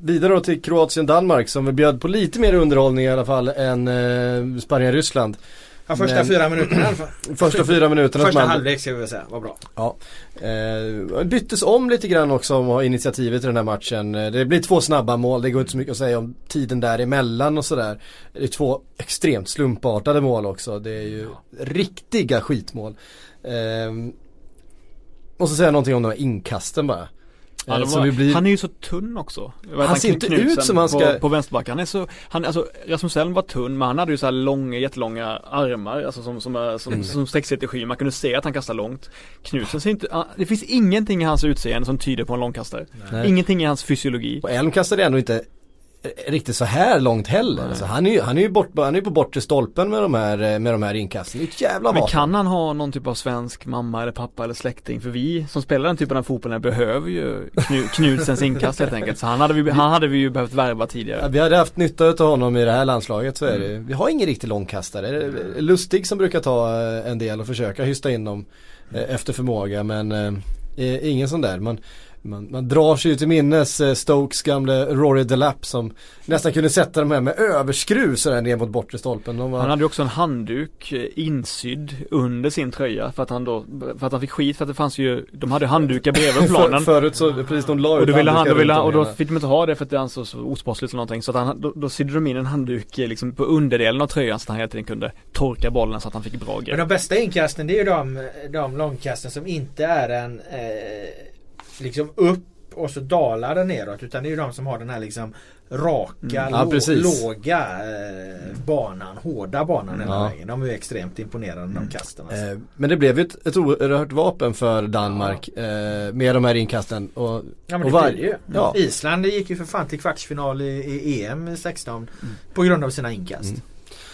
Vidare då till Kroatien-Danmark som vi bjöd på lite mer underhållning i alla fall än eh, Spanien-Ryssland. Ja, första Men- fyra minuterna i alla fall. Första fyra minuterna Första man- halvlek ska vi väl säga, var bra. Ja. Eh, byttes om lite grann också om att ha initiativet i den här matchen. Eh, Det blir två snabba mål, det går inte så mycket att säga om tiden däremellan och sådär. Det är två extremt slumpartade mål också. Det är ju riktiga skitmål. Eh, måste säga någonting om de här inkasten bara. Ja, Eh, var, blir... Han är ju så tunn också. Vad Han ser inte ut som han ska- På, på vänsterbacken. Han är så, han, alltså Rasmus Elm var tunn men han hade ju så här långa, jättelånga armar alltså som, som, som, Mm. som sträckte sig till skyn. Man kunde se att han kastade långt. Knutsen ser inte, det finns ingenting i hans utseende som tyder på en långkastare. Nej. Ingenting i hans fysiologi. Och Elm kastade ändå inte riktigt så här långt heller. Alltså, han är ju han är ju bort, han är på bortre stolpen med de här, eh, med de här inkasten. Det är ett jävla Men vapen. kan han ha någon typ av svensk mamma eller pappa eller släkting? För vi som spelar den typen av fotboll behöver ju Knu, Knutsens inkast helt enkelt. Så han hade vi, han hade vi ju behövt värva Ja, tidigare. vi hade haft nytta av honom i det här landslaget så är Mm. det. Vi har ingen riktig långkastare. Lustig som brukar ta eh, en del och försöka hysta in dem eh, efter förmåga men eh, ingen sån där. Man, man, man drar sig ju till minnes eh, Stokes gamle Rory Delap som nästan kunde sätta dem här med överskruv sådär ner mot bortre stolpen. De var, Han hade ju också en handduk eh, insydd under sin tröja för att han då, för att han fick skit för att det fanns ju, de hade handdukar bredvid planen. För, förut så, precis de la och ut då ville han, då ville han, och då fick de inte ha det för att det ansågs så osportsligt eller någonting. Så att han, då, då sydde de in en handduk eh, liksom på underdelen av tröjan så att han hela tiden kunde torka bollen så att han fick bra Men grepp. de bästa inkasten det är ju de, de långkasten som inte är en eh, liksom upp och så dalar den neråt utan det är ju de som har den här liksom raka, Mm. Ja, låga eh, banan, hårda banan hela Ja. vägen. De är ju extremt imponerande de kasten. Alltså. Eh, Men det blev ju ett, ett oerhört vapen för Danmark eh, med de här inkasten. Och, Ja men det var- blir det ju. Ja. Island gick ju för fan till kvartsfinal i, i EM 16 på grund av sina inkast.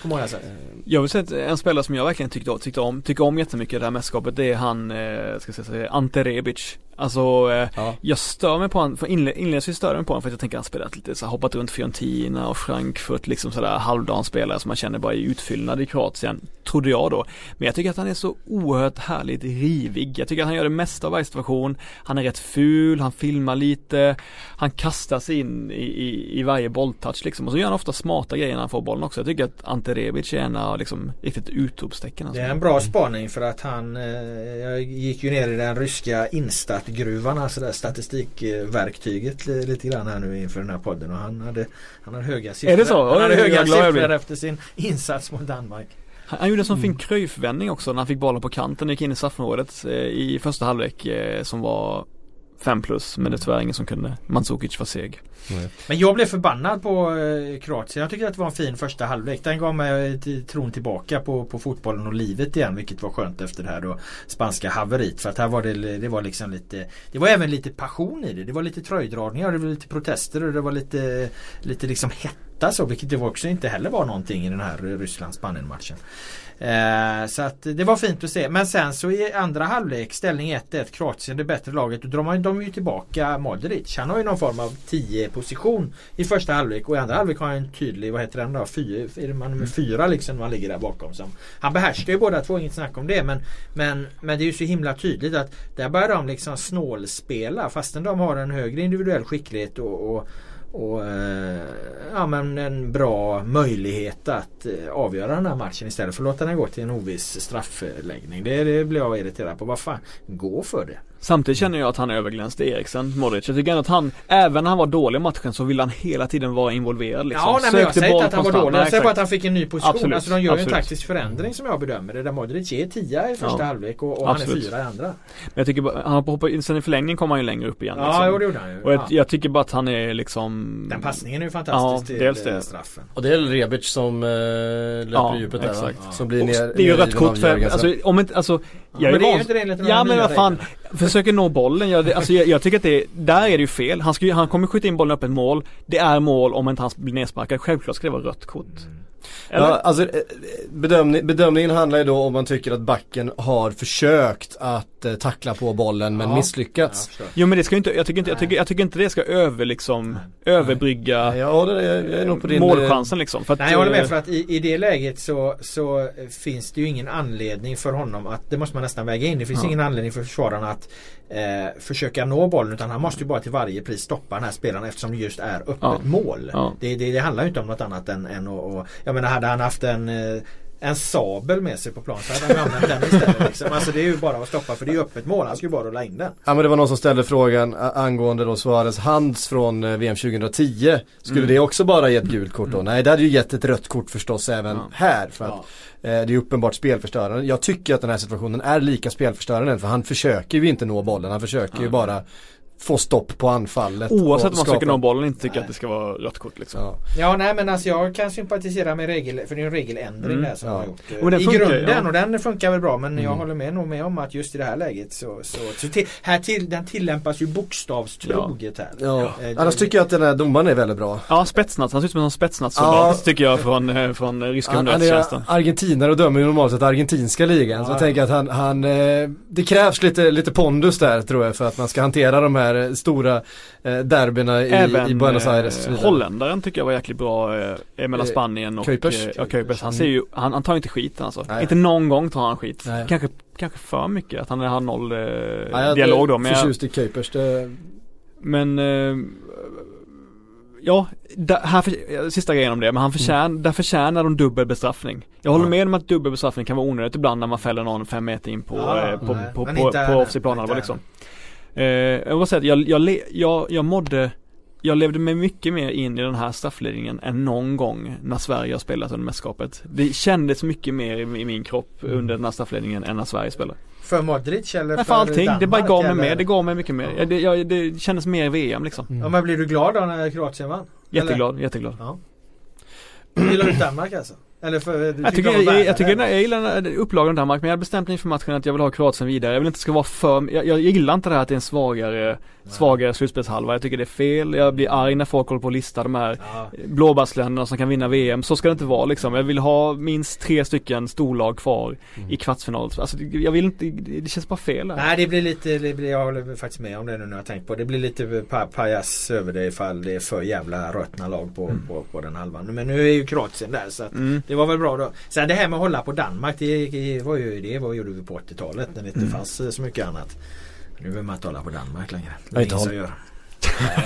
På många sätt. Jag vill säga att en spelare som jag verkligen tyckte, om- tyckte om, tycker om jättemycket i det här mästerskapet det är han, eh, ska jag säga, Ante Rebic. Alltså eh, ja. Jag stör mig på honom, för inled- inledningsvis stör jag mig på honom för att jag tänker att han spelat lite så här, hoppat runt Fiorentina och Frankfurt liksom sådär halvdan spelare som man känner bara är utfyllnad i Kroatien. Trodde jag då. Men jag tycker att han är så oerhört härligt rivig. Jag tycker att han gör det mesta av varje situation. Han är rätt ful, han filmar lite, han kastar sig in i, i, i varje bolltouch liksom. Och så gör han ofta smarta grejer när han får bollen också. Jag tycker att Ante Rebic är en av liksom riktigt utropstecken. Alltså. Det är en bra spaning för att han eh, Jag gick ju ner i den ryska Instat-gruvan, alltså det statistikverktyget li- lite grann här nu inför den här podden och han hade Han hade höga siffror. Är det så? Han hade höga siffror efter sin insats mot Danmark. Han, gjorde en sån Mm. fin Cruyff-vändning också när han fick bollen på kanten och gick in i straffområdet eh, i första halvlek eh, som var 5 plus men det är tyvärr ingen som kunde. Mandzukic var seg. Men jag blev förbannad på eh, Kroatien. Jag tycker att det var en fin första halvlek. Den gav mig till, tron tillbaka på, på fotbollen och livet igen. Vilket var skönt efter det här då spanska haveriet. För att här var det, det var liksom lite Det var även lite passion i det. Det var lite tröjdragningar, det var lite protester och det var lite Lite liksom hetta så. Vilket det var också inte heller var någonting i den här Ryssland-Spanien matchen. Eh, så att det var fint att se. Men sen så i andra halvlek ställning 1-1 Kroatien det bättre laget. Då drar man de ju tillbaka Modric. Han har ju någon form av 10 position i första halvlek och i andra halvlek har han en tydlig, vad heter den då? Fyra, är man nummer fyra liksom man ligger där bakom. Som, han behärskar ju båda två, inget snack om det. Men, men, men det är ju så himla tydligt att där börjar de liksom snålspela fastän de har en högre individuell skicklighet och, och och eh, ja, men en bra möjlighet att eh, avgöra den här matchen istället för att låta den gå till en oviss straffläggning. Det, det blir jag irriterad på. Vad fan, gå för det. Samtidigt känner jag att han överglänste Eriksen, Modric. Jag tycker ändå att han, även när han var dålig i matchen så ville han hela tiden vara involverad liksom. Ja, nej, men jag säger inte att han var dålig. Nej, Jag säger bara att exakt. han fick en ny position. Absolut, Alltså de gör ju en absolut. taktisk förändring som jag bedömer det. Där Modric är tia i första Ja. halvlek och, och han är Absolut. fyra i andra. Men jag tycker bara, han hoppar in, sen i förlängningen kom han ju längre upp igen Ja, liksom. jo, det gjorde han ju. Och jag, Ja. jag tycker bara att han är liksom Den passningen är ju fantastisk Ja, till dels eh, det. straffen. Och det är Rebic som eh, löper Ja, i djupet där va? exakt. Som blir Och ner, Det är ju rött kort för, alltså om inte, alltså jag men det är ju inte det enligt Ja men vad fan försöker nå bollen. Jag, alltså jag, jag tycker att det, där är det ju fel. Han, ska, han kommer skjuta in bollen upp ett mål. Det är mål om inte han blir nedsparkad. Självklart ska det vara rött kort. Mm. Eller? Ja, alltså, eh, bedömning, bedömningen handlar ju då om man tycker att backen har försökt att eh, tackla på bollen men Ja. misslyckats. Ja, jag. Jo men det ska ju inte, jag tycker inte, jag tycker, jag tycker inte det ska över liksom, överbrygga Ja, det är, jag är nog på din... målchansen liksom. För att, Nej jag håller eh, med för att i, i det läget så, så finns det ju ingen anledning för honom att Det måste man nästan väga in. Det finns Ja. ingen anledning för försvararna att eh, försöka nå bollen utan han måste ju bara till varje pris stoppa den här spelaren eftersom det just är öppet Ja. mål. Ja. Det, det, det handlar ju inte om något annat än, än att, och, Jag menar hade han haft en eh, en sabel med sig på plan så hade han ju använt den istället. Liksom. Alltså det är ju bara att stoppa för det är ju öppet mål. Han ska ju bara rulla in den. Ja men det var någon som ställde frågan angående då Suarez hands från eh, VM 2010. Skulle Mm. det också bara ge ett gult kort då? Nej det hade ju gett ett rött kort förstås även Ja. här. För att Ja. eh, det är uppenbart spelförstörande. Jag tycker att den här situationen är lika spelförstörande för han försöker ju inte nå bollen. Han försöker ju Ja. bara få stopp på anfallet. Oavsett om man skapa- söker nå bollen inte tycker Nej. att det ska vara rött kort liksom. Ja. Ja nej men alltså jag kan sympatisera med regel för det är en regeländring Mm. där som Ja. har gjort. Den I funkar, grunden ja. och den funkar väl bra men jag Mm. håller med nog med om att just i det här läget så, så, så till, här till, den tillämpas ju bokstavstroget här. Ja. Eh, Annars det- tycker jag att den här domaren är väldigt bra. Ja, spetsnaz. Han ser ut som en spetsnazsoldat Ja. tycker jag från, eh, från eh, ryska Han, han är underrättelsetjänsten. argentinare och dömer ju normalt sett argentinska ligan. så Ja, jag ja. tänker att han, han eh, det krävs lite, lite pondus där tror jag för att man ska hantera de här eh, stora eh, derbyna i, Även i Buenos eh, Aires. och så vidare. holländaren tycker jag var jäkligt bra eh, mellan Eh, Spanien och Kuipers. eh, Kuipers. Han ser ju, han, han tar inte skiten alltså. Nej. Inte någon gång tar han skit. Nej. Kanske, kanske för mycket att han har noll eh, Ja, jag dialog då. är Men, jag, Förtjust i Kuipers. Det, men eh, Ja, där, här för, sista grejen om det, men han förtjän, där förtjänar de dubbel bestraffning. Jag håller Mm. Ja. med om att dubbel bestraffning kan vara onödigt ibland när man fäller någon fem meter in på, Ja, eh, på, nej, på, på, på här. offside planhalva Inte liksom. Eh, jag måste säga att jag, jag, jag, jag mådde jag levde mig mycket mer in i den här straffledningen än någon gång när Sverige har spelat under mästerskapet. Det kändes mycket mer i, i min kropp Mm. under den här straffledningen än när Sverige spelade. För Modric eller Nej, för allting, det bara Danmark, gav mig eller? mer, det gav mig mycket mer. Ja. Det, jag, det kändes mer VM liksom. Ja men blir du glad då när Kroatien vann? Jätteglad, jätteglad. Ja. Gillar du Danmark alltså? Eller för, du Jag tycker, jag, jag, värda tycker jag gillar upplagan Danmark men jag har bestämt mig inför matchen att jag vill ha Kroatien vidare. Jag vill inte ska vara för, jag, jag gillar inte det här att det är en svagare, svagare slutspelshalva. Jag tycker det är fel. Jag blir arg när folk håller på att lista de här Ja. blåbärsländerna som kan vinna VM. Så ska det inte vara liksom. Jag vill ha minst tre stycken storlag kvar Mm. i kvartsfinal. Alltså jag vill inte, det känns bara fel här. Nej det blir lite, det blir, jag håller faktiskt med om det nu när jag tänkt på det. blir lite pa pajas över det ifall det är för jävla rötna lag på, på, på den halvan. Men nu är ju Kroatien där så att Mm. Det var väl bra då. Sen det här med att hålla på Danmark det, det var ju det vad gjorde vi på 80-talet när det inte Mm. fanns eh, så mycket annat. Nu vill man inte hålla på Danmark längre. Det är inte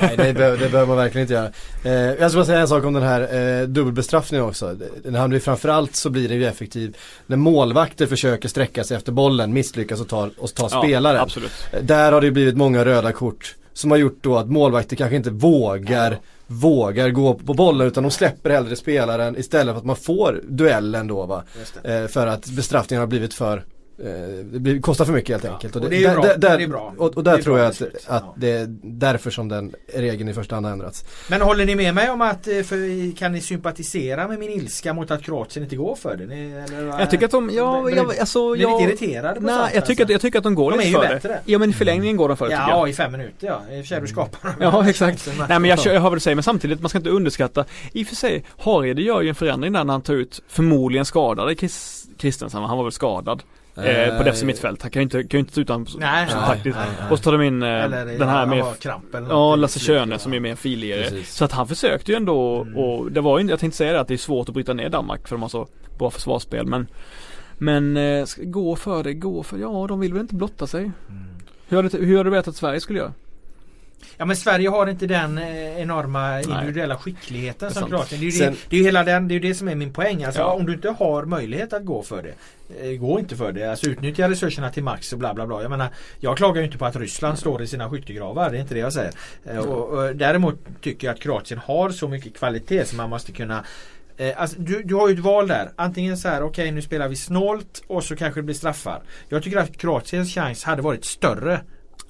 nej det behöver, det behöver man verkligen inte göra. Eh, jag ska bara säga en sak om den här eh, dubbelbestraffningen också. Den här blir framförallt så blir den ju effektiv när målvakter försöker sträcka sig efter bollen, misslyckas och tar, och tar Ja, spelaren. Absolut. Där har det blivit många röda kort som har gjort då att målvakter kanske inte vågar vågar gå på bollen utan de släpper hellre spelaren istället för att man får duellen då va. Eh, för att bestraffningen har blivit för det blir, kostar för mycket helt Ja, enkelt. och det är ju där- bra. där- där- Det är bra. Och, och Det där är tror bra jag att, att Ja. det är därför som den regeln i första hand har ändrats. Men håller ni med mig om att eh, för, kan ni sympatisera med min ilska mot att Kroatien inte går för det? Ni, eller, Jag tycker att de, ja, Blir- jag, alltså blir jag lite irriterade på Nej, sånt, jag tycker, att, alltså? jag tycker att de går De är lite för det. bättre. Ja men i förlängningen går de för det jag. Ja, i fem minuter ja. I och för sig du skapar dem. Ja exakt. Nej men jag, jag hör vad du säger men samtidigt man ska inte underskatta I och för sig Harede gör ju en förändring där när han tar ut förmodligen skadade Chris, Kristensen Han var väl skadad eh, på defensiv mittfält Han kan ju inte, kan ju inte ta ut honom Nej, som nej, taktiskt nej, nej. Och så tar de in eh, Eller den här med Ja. Lasse Schöne som är mer filigare. Så att han försökte ju ändå Mm. och det var ju jag tänkte säga det att det är svårt att bryta ner Danmark för de har så bra försvarsspel men Men eh, gå för det, gå för Ja de vill väl inte blotta sig Mm. Hur hade, hur hade du vetat att Sverige skulle göra? Ja men Sverige har inte den eh, enorma individuella skickligheten som. Kroatien. Det är ju Sen- det, det, är ju hela den, det är ju det som är min poäng. Alltså, Ja. Om du inte har möjlighet att gå för det. eh, Gå inte för det. Alltså utnyttja resurserna till max och bla bla bla. Jag menar Jag klagar ju inte på att Ryssland står i sina skyttegravar. Det är inte det jag säger. Eh, Och, och, däremot tycker jag att Kroatien har så mycket kvalitet som man måste kunna alltså, du, du har ju ett val där. Antingen så här, okej nu spelar vi snålt och så kanske det blir straffar. Jag tycker att Kroatiens chans hade varit större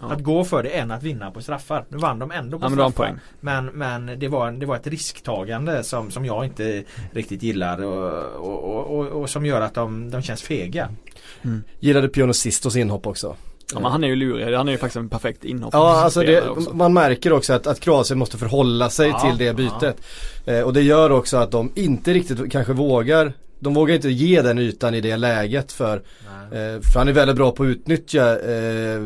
Ja. att gå för det än att vinna på straffar. Nu vann de ändå på Ja, men straffar. poäng. Men, men det, var, det var ett risktagande som, som jag inte riktigt gillar och, och, och, och, som gör att de, de känns fega. Gillade Pionosistos inhopp också. Ja, men han är ju lurig. Han är ju faktiskt en perfekt inhopp. Ja, alltså det, man märker också att, att Kroatien måste förhålla sig Ja, till det bytet. Eh, och det gör också att de inte riktigt kanske vågar de vågar inte ge den ytan i det läget för, eh, för han är väldigt bra på att utnyttja eh,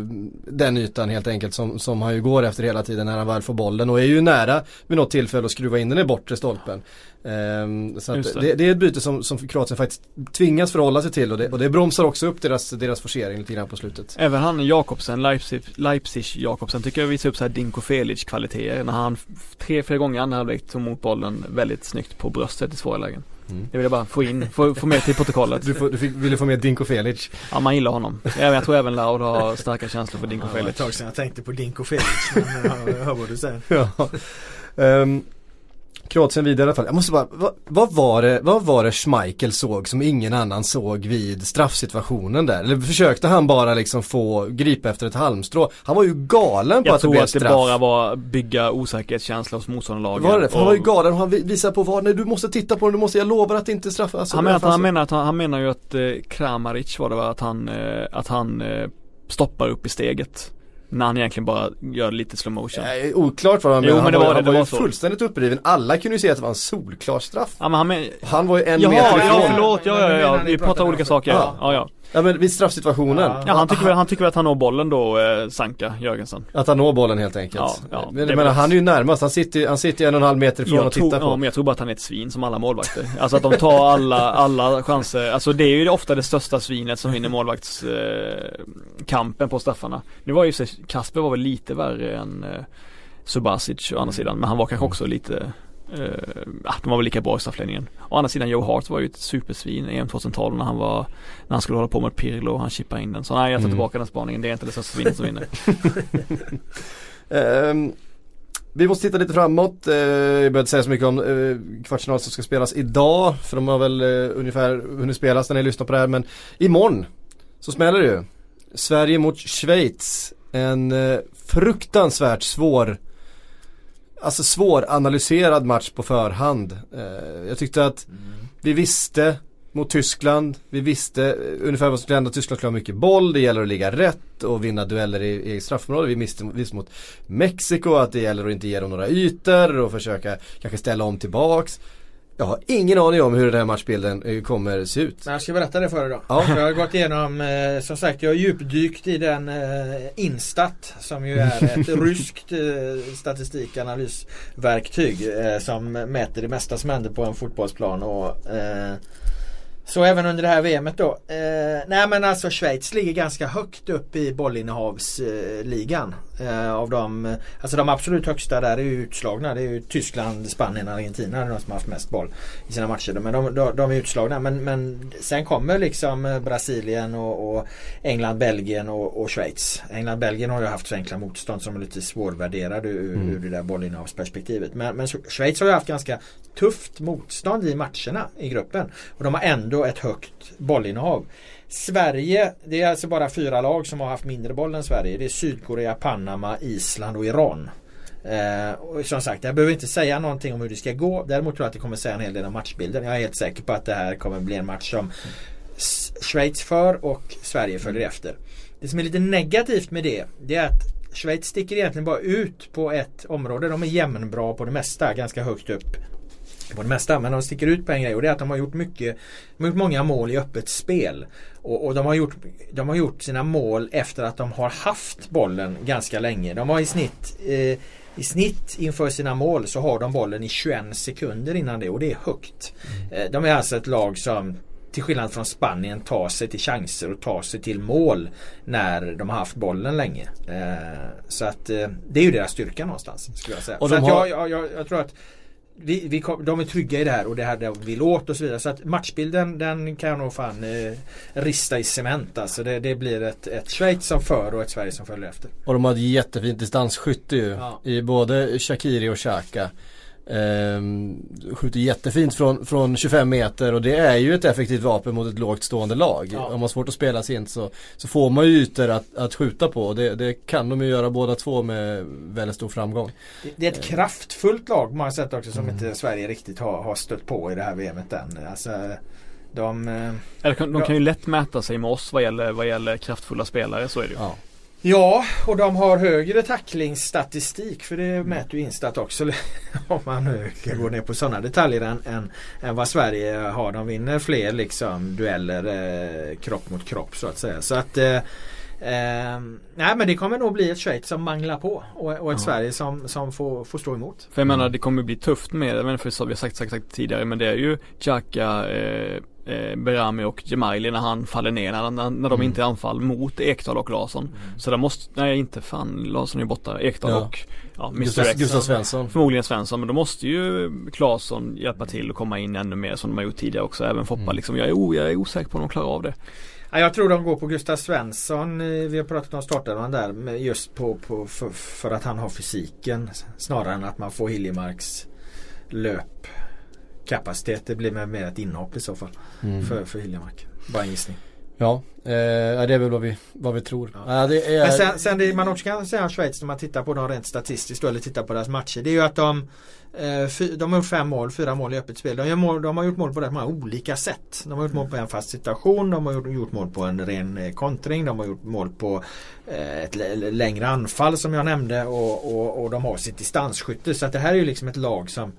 den ytan helt enkelt som, som han ju går efter hela tiden när han väl får bollen och är ju nära vid något tillfälle att skruva in den i bortre stolpen. Eh, så det. det. Det, är ett byte som, som Kroatien faktiskt tvingas förhålla sig till och det, och det bromsar också upp deras, deras forcering lite grann på slutet. Även han Jakobsen, Leipzig, Leipzig Jakobsen tycker jag visar upp så här Dinko Felic kvaliteter när han tre, fyra gånger i andra halvlek tog emot bollen väldigt snyggt på bröstet i svåra lägen. Mm. Det vill jag bara få in, få, få med till protokollet. Du, får, du fick, ville få med Dinko Felic. Ja man gillar honom. Även, jag tror även Laud har starka känslor för Dinko Det var ett Felic. tag sedan jag tänkte på Dinko Felix. Men jag hör vad du säger. Ja. Um, Kroatien vidare i alla fall. Jag måste bara, vad, vad, var det, vad var det Schmeichel såg som ingen annan såg vid straffsituationen där? Eller försökte han bara liksom få gripa efter ett halmstrå? Han var ju galen på Jag att det tror blev att det straff. bara var bygga osäkerhetskänsla hos motståndarlagen. var det? För han var ju Och- galen och han vi- visar på vad, nej du måste titta på den, du måste, jag lovar att inte straffa. Alltså, han, menar att, alltså, han, menar att han, han menar ju att eh, Kramaric var det va? Att han, eh, att han eh, stoppar upp i steget. När han egentligen bara gör lite slow motion. Eh, Oklart vad han menade. men det han var han det var var ju så. fullständigt uppriven. Alla kunde ju se att det var en solklar straff. Ja men han men, Han var ju en Jaha, meter ja ifrån. förlåt, ja ja ja, vi pratar pratar om olika saker. Ja. Ja ja. Men vid straffsituationen. Ja. Ja han tycker, väl, han tycker väl att han når bollen då, eh, Sanka Jörgensen. Att han når bollen helt enkelt. Ja, ja, men väl- han är ju närmast, han sitter, han sitter ju en och en halv meter ifrån Jag och tittar på. ja, men jag tror bara att han är ett svin som alla målvakter. Alltså att de tar alla, alla chanser. Alltså det är ju ofta det största svinet som vinner målvaktskampen eh, på straffarna. Nu var ju Kasper var väl lite värre än eh, Subasic å andra sidan. Men han var kanske också lite eh, ja, de var väl lika bra i straffläggningen. Å andra sidan Joe Hart var ju ett supersvin i EM 2012 när han var När han skulle hålla på med Pirlo och han chippade in den. Så nej jag tar Mm. tillbaka den spaningen. Det är inte det största svinet som vinner. Ehm, vi måste titta lite framåt. Uh, jag behöver inte säga så mycket om uh, kvartsfinal som ska spelas idag. För de har väl eh, ungefär hunnit spelas när ni lyssnar på det här. Men imorgon så smäller det ju. Sverige mot Schweiz. En eh, fruktansvärt svår Alltså svåranalyserad match på förhand. Eh, jag tyckte att vi visste mot Tyskland. Vi visste eh, ungefär vad som skulle hända. Tyskland skulle ha mycket boll. Det gäller att ligga rätt och vinna dueller i, i straffområdet. Vi visste, visste mot Mexiko att det gäller att inte ge dem några ytor och försöka kanske ställa om tillbaks. Jag har ingen aning om hur den här matchbilden eh, kommer se ut. Nej, jag ska berätta det för dig då. Ja. Jag har gått igenom, eh, som sagt jag har djupdykt i den eh, Instat som ju är ett ryskt eh, statistikanalysverktyg eh, som mäter det mesta som händer på en fotbollsplan. Och, eh, så även under det här VMet då. Eh, nej men alltså Schweiz ligger ganska högt upp i bollinnehavsligan. Eh, av de, alltså de absolut högsta där är ju utslagna. Det är ju Tyskland, Spanien, Argentina. De som har haft mest boll i sina matcher. Men de, de, de är utslagna. Men, men sen kommer liksom eh, Brasilien och, och England, Belgien och, och Schweiz. England, Belgien har ju haft så enkla motstånd som är lite svårvärderade ur, Mm. ur det där bollinnehavsperspektivet. Men, men Schweiz har ju haft ganska tufft motstånd i matcherna i gruppen. Och de har ändå ett högt bollinnehav. Sverige, det är alltså bara fyra lag som har haft mindre boll än Sverige. Det är Sydkorea, Panama, Island och Iran. Eh, och som sagt, jag behöver inte säga någonting om hur det ska gå. Däremot tror jag att det kommer säga en hel del om matchbilden. Jag är helt säker på att det här kommer bli en match som Schweiz för och Sverige följer efter. Det som är lite negativt med det, det är att Schweiz sticker egentligen bara ut på ett område. De är jämnbra på det mesta, ganska högt upp på det mesta. Men de sticker ut på en grej och det är att de har gjort mycket De har gjort många mål i öppet spel. Och, och de, har gjort, de har gjort sina mål efter att de har haft bollen ganska länge. De har i snitt eh, i snitt inför sina mål så har de bollen i 21 sekunder innan det och det är högt. Eh, De är alltså ett lag som till skillnad från Spanien tar sig till chanser och tar sig till mål när de har haft bollen länge. Eh, så att eh, det är ju deras styrka någonstans. Skulle jag säga. Och så har- jag, jag, jag tror att vi, vi kom, de är trygga i det här och det här de vill åt och så vidare. Så att matchbilden den kan jag nog fan eh, rista i cement. Alltså det, det blir ett, ett Schweiz som för och ett Sverige som följer efter. Och de har ett jättefint distansskytte ju. Ja. I både Shakiri och Xhaka. Ehm, skjuter jättefint från, från 25 meter och det är ju ett effektivt vapen mot ett lågt stående lag. Ja. Om man har svårt att spela sig in så, så får man ju ytor att, att skjuta på och det, det kan de ju göra båda två med väldigt stor framgång. Det, det är ett kraftfullt lag man har sett också som Mm. inte Sverige riktigt har, har stött på i det här VMet än. Alltså, de, eh, Eller kan- de kan ju lätt mäta sig med oss vad gäller, vad gäller kraftfulla spelare, så är det ju. Ja. Ja, och de har högre tacklingsstatistik för det mäter ju Instat också om man nu ska gå ner på sådana detaljer än, än, än vad Sverige har. De vinner fler liksom dueller eh, kropp mot kropp så att säga. Så att eh, eh, Nej men det kommer nog bli ett Schweiz som manglar på och, och ett Ja. Sverige som, som får, får stå emot. För jag Mm. menar det kommer bli tufft med, jag vet inte för vi har sagt, sagt, sagt tidigare men det är ju Xhaka, eh, eh, Berami och Gemaili när han faller ner, när, när, när de Mm. inte är anfall mot Ekdal och Larsson. Så där måste, nej inte fan, Larsson är borta, Ekdal Ja. och ja, Mr Gustav, X. Gustav Svensson. Förmodligen Svensson men då måste ju Claesson hjälpa till och komma in ännu mer som de har gjort tidigare också. Även Foppa Mm. liksom. Jag är, o, jag är osäker på om de klarar av det. Ja, jag tror de går på Gustav Svensson. Eh, Vi har pratat om startelvan där just på, på, för, för att han har fysiken snarare än att man får Hiljemarks löpkapacitet. Det blir mer- ett inhopp i så fall Mm. för, för Hiljemark. Bara en gissning. Ja, eh, det är väl vad vi, vad vi tror. Ja. Det är, Men sen, sen det man också kan säga om Schweiz när man tittar på dem rent statistiskt eller tittar på deras matcher. Det är ju att de eh, de har gjort fem mål, fyra mål i öppet spel. De, mål, de har gjort mål på rätt många olika sätt. De har gjort mål på en fast situation, de har gjort, gjort mål på en ren eh, kontring, de har gjort mål på eh, ett lä- längre anfall som jag nämnde och, och, och de har sitt distansskytte. Så det här är ju liksom ett lag som,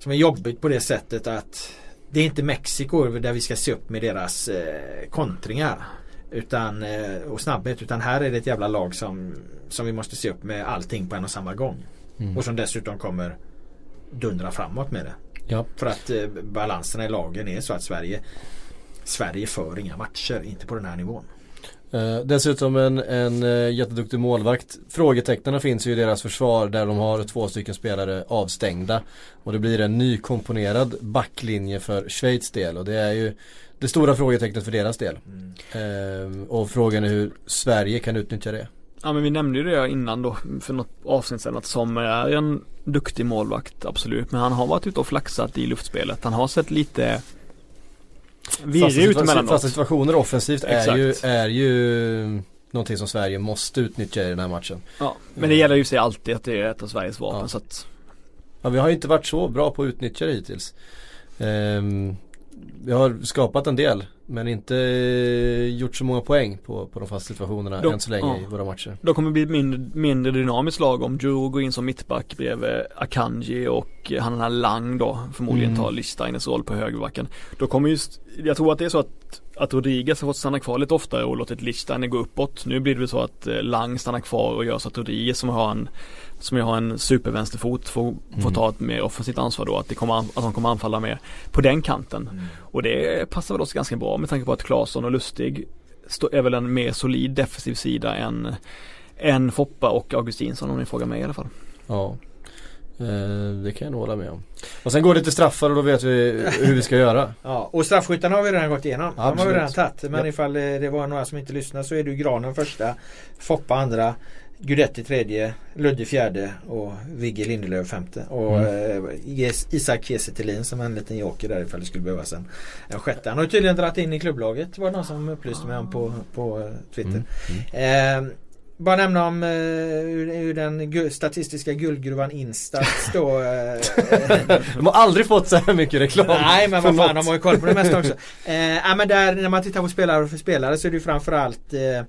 som är jobbigt på det sättet att det är inte Mexiko där vi ska se upp med deras eh, kontringar utan, eh, och snabbhet utan här är det ett jävla lag som, som vi måste se upp med allting på en och samma gång. Mm. Och som dessutom kommer dundra framåt med det. Ja. För att eh, balanserna i lagen är så att Sverige Sverige för inga matcher, inte på den här nivån. Eh, dessutom en, en uh, jätteduktig målvakt. Frågetecknen finns ju i deras försvar där de har två stycken spelare avstängda. Och det blir en nykomponerad backlinje för Schweiz del och det är ju det stora frågetecknet för deras del. Eh, och frågan är hur Sverige kan utnyttja det. Ja men vi nämnde ju det innan då för något avsnitt sedan att Sommer är en duktig målvakt absolut men han har varit ute och flaxat i luftspelet. Han har sett lite virrig ut emellanåt. Fasta situationer offensivt är Exakt. ju, är ju någonting som Sverige måste utnyttja i den här matchen. Ja, men det gäller ju sig alltid att det är ett av Sveriges vapen Ja. så att Ja, vi har ju inte varit så bra på att utnyttja det hittills. Ehm, vi har skapat en del men inte eh, gjort så många poäng på, på de fasta situationerna De- än så länge ja. i våra matcher. Då kommer bli ett mindre, mindre dynamiskt lag om Drew går in som mittback bredvid Akanji och han den här Lang då förmodligen Mm. tar Lichsteines roll på högerbacken. Då kommer just, jag tror att det är så att, att Rodriguez har fått stanna kvar lite oftare och låtit Lichsteiner gå uppåt. Nu blir det väl så att eh, Lang stannar kvar och gör så att Rodriguez som har en som ju har en supervänsterfot får, får Mm. ta ett mer offensivt ansvar då att, det kommer, att de kommer anfalla mer på den kanten. Och det passar väl oss ganska bra med tanke på att Claesson och Lustig är väl en mer solid defensiv sida än, än Foppa och Augustinsson om ni frågar mig i alla fall. Ja. Eh, det kan jag nog hålla med om. Och sen går det till straffar och då vet vi hur vi ska göra. Ja, och straffskyttarna har vi redan gått igenom. De har Absolut. vi redan tagit. Men Ja. ifall eh, det var några som inte lyssnade så är ju Granen första, Foppa andra, Gudetti tredje, Ludde fjärde och Vigge Lindelöf femte. Och Mm. eh, Isak Kiese som en liten joker där ifall det skulle behövas en, en sjätte. Han har tydligen dragit in i klubblaget var det någon som upplyste mig om på, på eh, Twitter. Mm. Eh, bara nämna om eh, hur, hur den gu- statistiska guldgruvan Instats då. Eh, De har aldrig fått så här mycket reklam. Nej men vad fan de har ju koll på det mesta också. Eh, men där när man tittar på spelare för spelare så är det ju framförallt eh,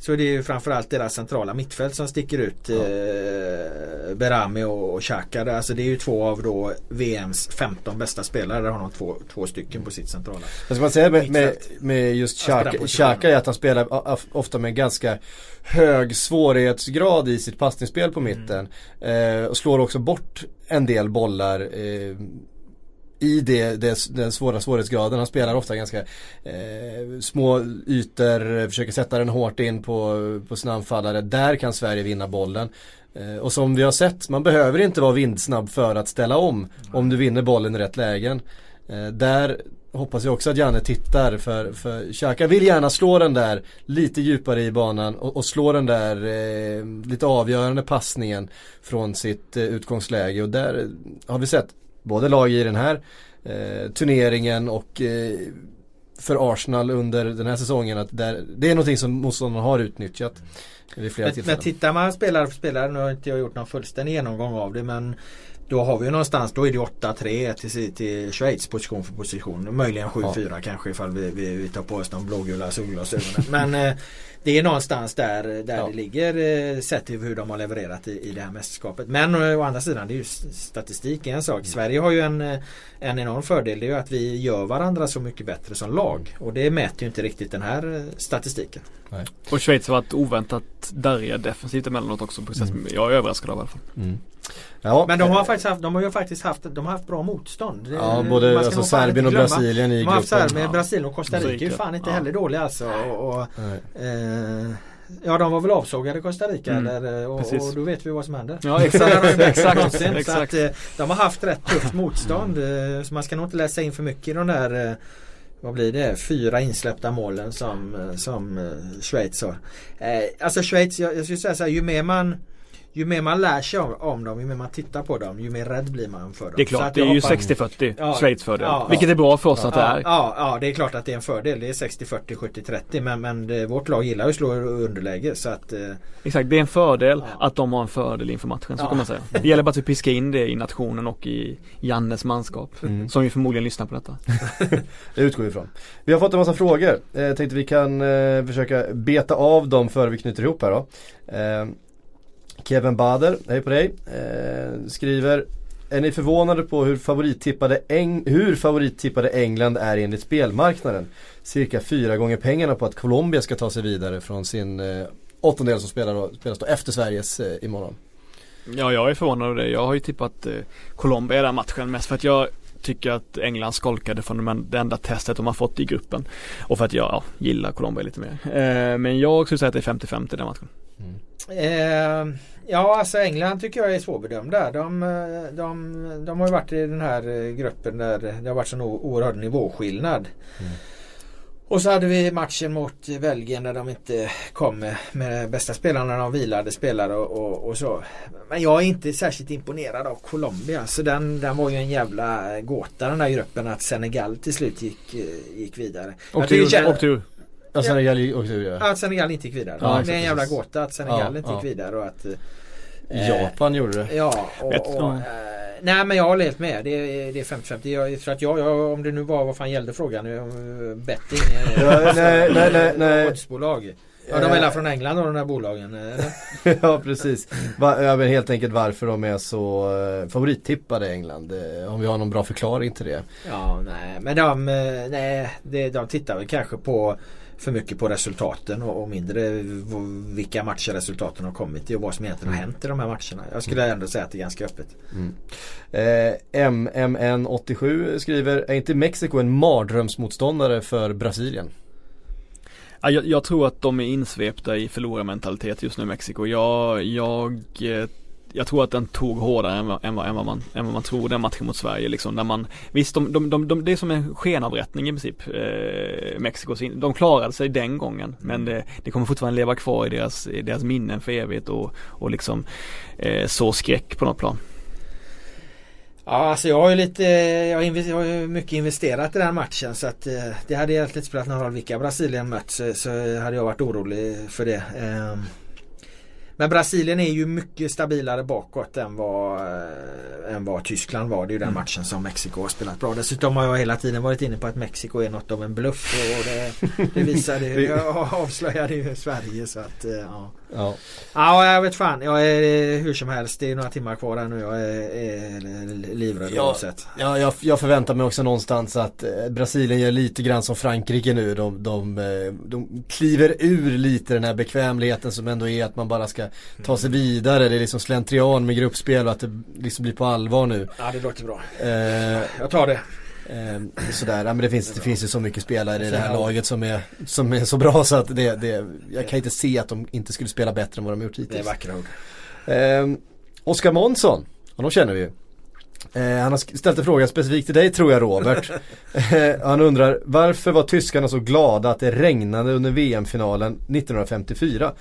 så är det ju framförallt deras centrala mittfält som sticker ut. Ja. Eh, Berami och, Xhaka. Det- Alltså det är ju två av då VMs 15 bästa spelare. Där har de två, två stycken på sitt centrala. Vad ska man säga med, med, med just Xhaka, är att han spelar ofta med ganska hög svårighetsgrad i sitt passningsspel på mitten. Eh, och slår också bort en del bollar eh, i det, det, den svåra svårighetsgraden. Han spelar ofta ganska eh, små ytor, försöker sätta den hårt in på, på sina anfallare. Där kan Sverige vinna bollen. Eh, och som vi har sett, man behöver inte vara vindsnabb för att ställa om. Om du vinner bollen i rätt lägen. Eh, där hoppas jag också att Janne tittar för, för Xhaka vill gärna slå den där lite djupare i banan och, och slå den där eh, lite avgörande passningen från sitt eh, utgångsläge och där har vi sett både lag i den här eh, turneringen och eh, för Arsenal under den här säsongen att där, det är någonting som motståndarna har utnyttjat. Vid flera men, men tittar man spelare för spelare, nu har inte jag gjort någon fullständig genomgång av det men då har vi ju någonstans, då är det 8-3 till, till Schweiz position för position. Möjligen 7-4 ja. kanske ifall vi, vi, vi tar på oss de blågula solglasögonen. Men eh, det är någonstans där, där ja. det ligger eh, sett till hur de har levererat i, i det här mästerskapet. Men eh, å andra sidan, det är ju statistik en sak. Sverige har ju en, eh, en enorm fördel. Det är ju att vi gör varandra så mycket bättre som lag. Och det mäter ju inte riktigt den här statistiken. Nej. Och Schweiz har varit oväntat darriga defensivt emellanåt också. På mm. Jag är överraskad av i alla fall. Mm. Ja, Men de har, faktiskt haft, de har ju faktiskt haft, de har haft bra motstånd. Ja, både alltså Serbien och Brasilien i gruppen. De har haft Serbien, ja. Brasilien och Costa Rica är ju fan inte ja. heller dåliga alltså. Och, och eh, Ja de var väl avsågade Costa Rica mm. eller, och, och, då vet vi vad som händer. Ja exakt. exakt, exakt. Så att, eh, de har haft rätt tufft motstånd. Mm. Så man ska nog inte läsa in för mycket i de där vad blir det? Fyra insläppta målen som, som Schweiz har. Alltså Schweiz, jag, jag skulle säga så här, ju mer man ju mer man lär sig om, om dem, ju mer man tittar på dem, ju mer rädd blir man för dem. Det är klart, det är ju 60-40 ja, Schweiz fördel. Ja, vilket är bra för oss ja, att det är. Ja, ja, det är klart att det är en fördel. Det är 60-40, 70-30 men, men det, vårt lag gillar ju att slå underläge så att eh, Exakt, det är en fördel att de har en fördel inför matchen, så kan man säga. Det gäller bara att vi piskar in det i nationen och i Jannes manskap. Mm. Som ju förmodligen lyssnar på detta. det utgår vi ifrån. Vi har fått en massa frågor. Jag eh, tänkte vi kan eh, försöka beta av dem före vi knyter ihop här då. Eh, Kevin Bader, hej på dig, eh, skriver Är ni förvånade på hur favorittippade, Eng hur favorittippade England är enligt spelmarknaden? Cirka fyra gånger pengarna på att Colombia ska ta sig vidare från sin eh, åttondel som spelar då, spelas då efter Sveriges eh, imorgon. Ja, jag är förvånad över det. Jag har ju tippat eh, Colombia i den matchen mest för att jag tycker att England skolkade från det enda testet de har fått i gruppen. Och för att jag ja, gillar Colombia lite mer. Eh, men jag skulle säga att det är 50-50 den matchen. Mm. Eh, ja alltså England tycker jag är svårbedömda. De, de, de har ju varit i den här gruppen där det har varit sån oerhörd nivåskillnad. Mm. Och så hade vi matchen mot Belgien där de inte kom med, bästa spelarna. De vilade spelare och, och, och, så. Men jag är inte särskilt imponerad av Colombia. Så den, den var ju en jävla gåta den där gruppen att Senegal till slut gick, gick vidare. Och tur. Ja, Senegal ur ja. Att Senegal inte gick vidare. Ja, det är en jävla gåta att Senegal ja, inte gick vidare och att eh, Japan gjorde det. Ja, och, och, äh, nej men jag håller helt med. Det, det är 50-50. Jag tror att jag, jag, om det nu var vad fan gällde frågan nu, betting. ja, nej, nej, nej, nej. Oddsbolag. Ja de är väl från England och de där bolagen? ja precis. Va, ja, men helt enkelt varför de är så favorittippade i England. Om vi har någon bra förklaring till det. Ja nej men de, nej, det, de tittar väl kanske på för mycket på resultaten och, och mindre vilka matcher resultaten har kommit i och vad som egentligen har hänt i de här matcherna. Jag skulle mm. ändå säga att det är ganska öppet. Mm. Eh, MMN87 skriver, är inte Mexiko en mardrömsmotståndare för Brasilien? jag, jag, tror att de är insvepta i förlorarmentalitet just nu Mexiko. Jag, jag eh, jag tror att den tog hårdare än vad, än än vad, man, än vad man tror den matchen mot Sverige liksom. Där man, visst, de, de, de, de, det är som en skenavrättning i princip, eh, Mexiko. De klarade sig den gången, men det, det kommer fortfarande leva kvar i deras, i deras minnen för evigt och, och liksom eh, så skräck på något plan. Ja, alltså jag har ju lite, jag har, ju mycket investerat i den matchen så att eh, det hade egentligen inte spelat någon roll vilka Brasilien mött så, så hade jag varit orolig för det. Eh, men Brasilien är ju mycket stabilare bakåt än vad, äh, än vad Tyskland var. Det är ju den mm. matchen som Mexiko har spelat bra. Dessutom har jag hela tiden varit inne på att Mexiko är något av en bluff. Och det, det visade, det avslöjade ju Sverige. Så att, äh, ja. Ja. Ja, jag vet fan. Jag är hur som helst. Det är några timmar kvar här nu. Jag är, är livrädd Ja. oavsett. Ja, jag, jag förväntar mig också någonstans att eh, Brasilien gör lite grann som Frankrike nu. De, de, eh, de kliver ur lite den här bekvämligheten som ändå är att man bara ska ta sig vidare. Det är liksom slentrian med gruppspel och att det liksom blir på allvar nu. Ja, det låter bra. Eh, Jag tar det. Eh, sådär, men det finns, det finns ju så mycket spelare i det här laget som är, som är så bra så att det, det, jag kan inte se att de inte skulle spela bättre än vad de har gjort Det är hittills. vackra ord. Eh, Oskar Månsson, honom känner vi ju. Eh, han har ställt en fråga specifikt till dig tror jag Robert. eh, han undrar varför var tyskarna så glada att det regnade under VM-finalen 1954?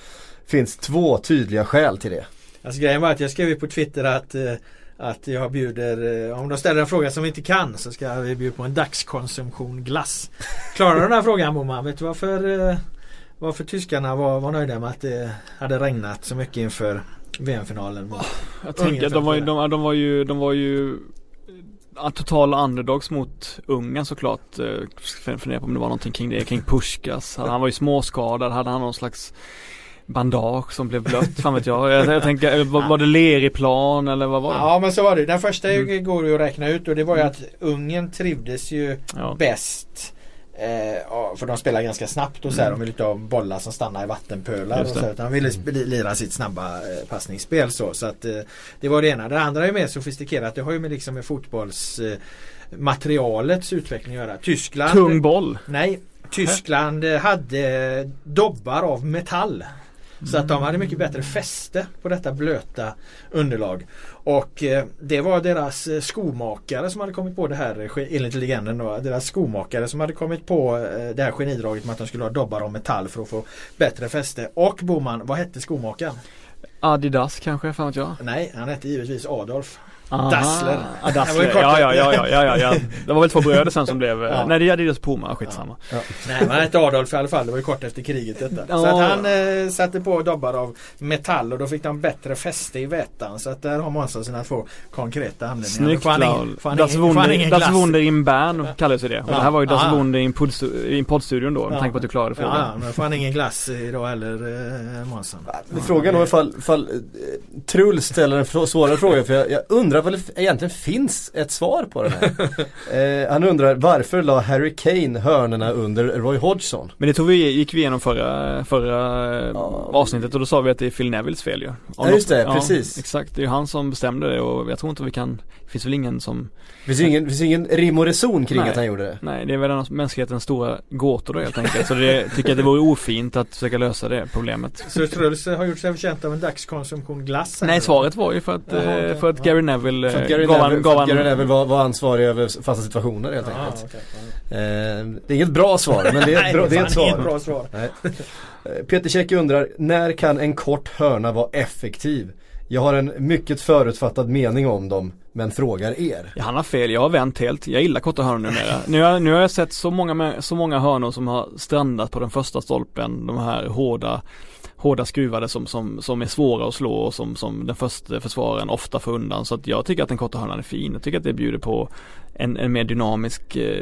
Finns två tydliga skäl till det. Alltså grejen var att jag skrev på Twitter att eh, att jag bjuder, eh, om de ställer en fråga som vi inte kan så ska vi bjuda på en dagskonsumtion glass. Klarar du den här frågan Boman? Vet du varför, eh, varför tyskarna var, var nöjda med att det hade regnat så mycket inför VM-finalen? Jag tänker de var ju, de, de var ju, de var ju ja, totala underdogs mot Ungern såklart. Eh, ska Fundera på om det var någonting kring det, kring Puskas. Han var ju småskadad, hade han någon slags bandage som blev blött, fan vet jag. Jag, jag tänker, eh, var, var det ler i plan eller vad var det? Ja men så var det. Den första Mm. går ju att räkna ut och det var ju att Ungern trivdes ju Ja. bäst Eh, för de spelar ganska snabbt och så här. Mm. De vill inte ha bollar som stannar i vattenpölar. Och så, här, utan de ville lira sitt snabba eh, passningsspel. Så, så att, eh, det var det ena. Det andra är mer sofistikerat. Det har ju med, liksom med fotbolls eh, utveckling att göra. Tyskland Tung boll. Nej, Tyskland hade dobbar av metall. Så att de hade mycket bättre fäste på detta blöta underlag. Och eh, det var deras eh, skomakare som hade kommit på det här, eh, enligt legenden då, deras skomakare som hade kommit på eh, det här genidraget med att de skulle ha dobbar av metall för att få bättre fäste. Och Boman, vad hette skomakaren? Adidas kanske, fan jag. Nej, han hette givetvis Adolf. Aha. Dassler. Ah, Det var ju Dassler. Ja, ja, ja, ja, ja, ja, ja. Det var väl två bröder sen som blev, Ja. nej det är Adidas Puma, skitsamma. Nej men han hette Adolf i alla fall. Det var ju kort efter kriget detta. Så Ja. att han eh, satte på dobbar av metall och då fick de bättre fäste i vätan. Så att där har Månsson sina två konkreta anledningar. Snyggt Laul. Das Wunder, Das? Wunder in Bern kallades ju det. Och Ja. det här var ju Das Ja. Wunder in i poddstudion då, med Ja. tanke på att du klarade Ja, frågan. ja, men får han ingen glass idag heller eh, Månsson? Frågan är ifall, ifall eh, Truls ställer en svårare fråga för jag, jag undrar vad det egentligen finns ett svar på den här. eh, han undrar varför la Harry Kane hörnerna under Roy Hodgson? Men det tog vi, gick vi igenom förra, förra Ja. avsnittet och då sa vi att det är Phil Nevilles fel ju. Om Ja, just det, något- precis. Exakt, det är ju han som bestämde det och jag tror inte vi kan, det finns väl ingen som Det finns ju ingen, det finns ingen rim och reson kring Nej. att han gjorde det. Nej, det är väl en av mänsklighetens stora gåtor då helt enkelt. Så det tycker jag det vore ofint att försöka lösa det problemet. Så Truls har gjort sig förtjänt av en dagskonsumtion glass? Nej, svaret var ju för att, Jaha, eh, okej. för att Gary Neville För eh, att Gary gav Neville, för gav Gary Neville var, var ansvarig över fasta situationer helt Ja, enkelt. okej. Eh, det är inget bra svar men det är ett, bra, det är ett svar. bra svar. Eh, Peter Käck undrar, när kan en kort hörna vara effektiv? Jag har en mycket förutfattad mening om dem, men frågar er. Ja, han har fel, jag har vänt helt. Jag gillar korta hörnor numera. Nu har, nu har jag sett så många, med, så många hörnor som har strandat på den första stolpen. De här hårda, hårda skruvade som, som, som är svåra att slå och som, som den första försvararen ofta får undan. Så att jag tycker att den korta hörnan är fin. Jag tycker att det bjuder på en, en mer dynamisk, eh,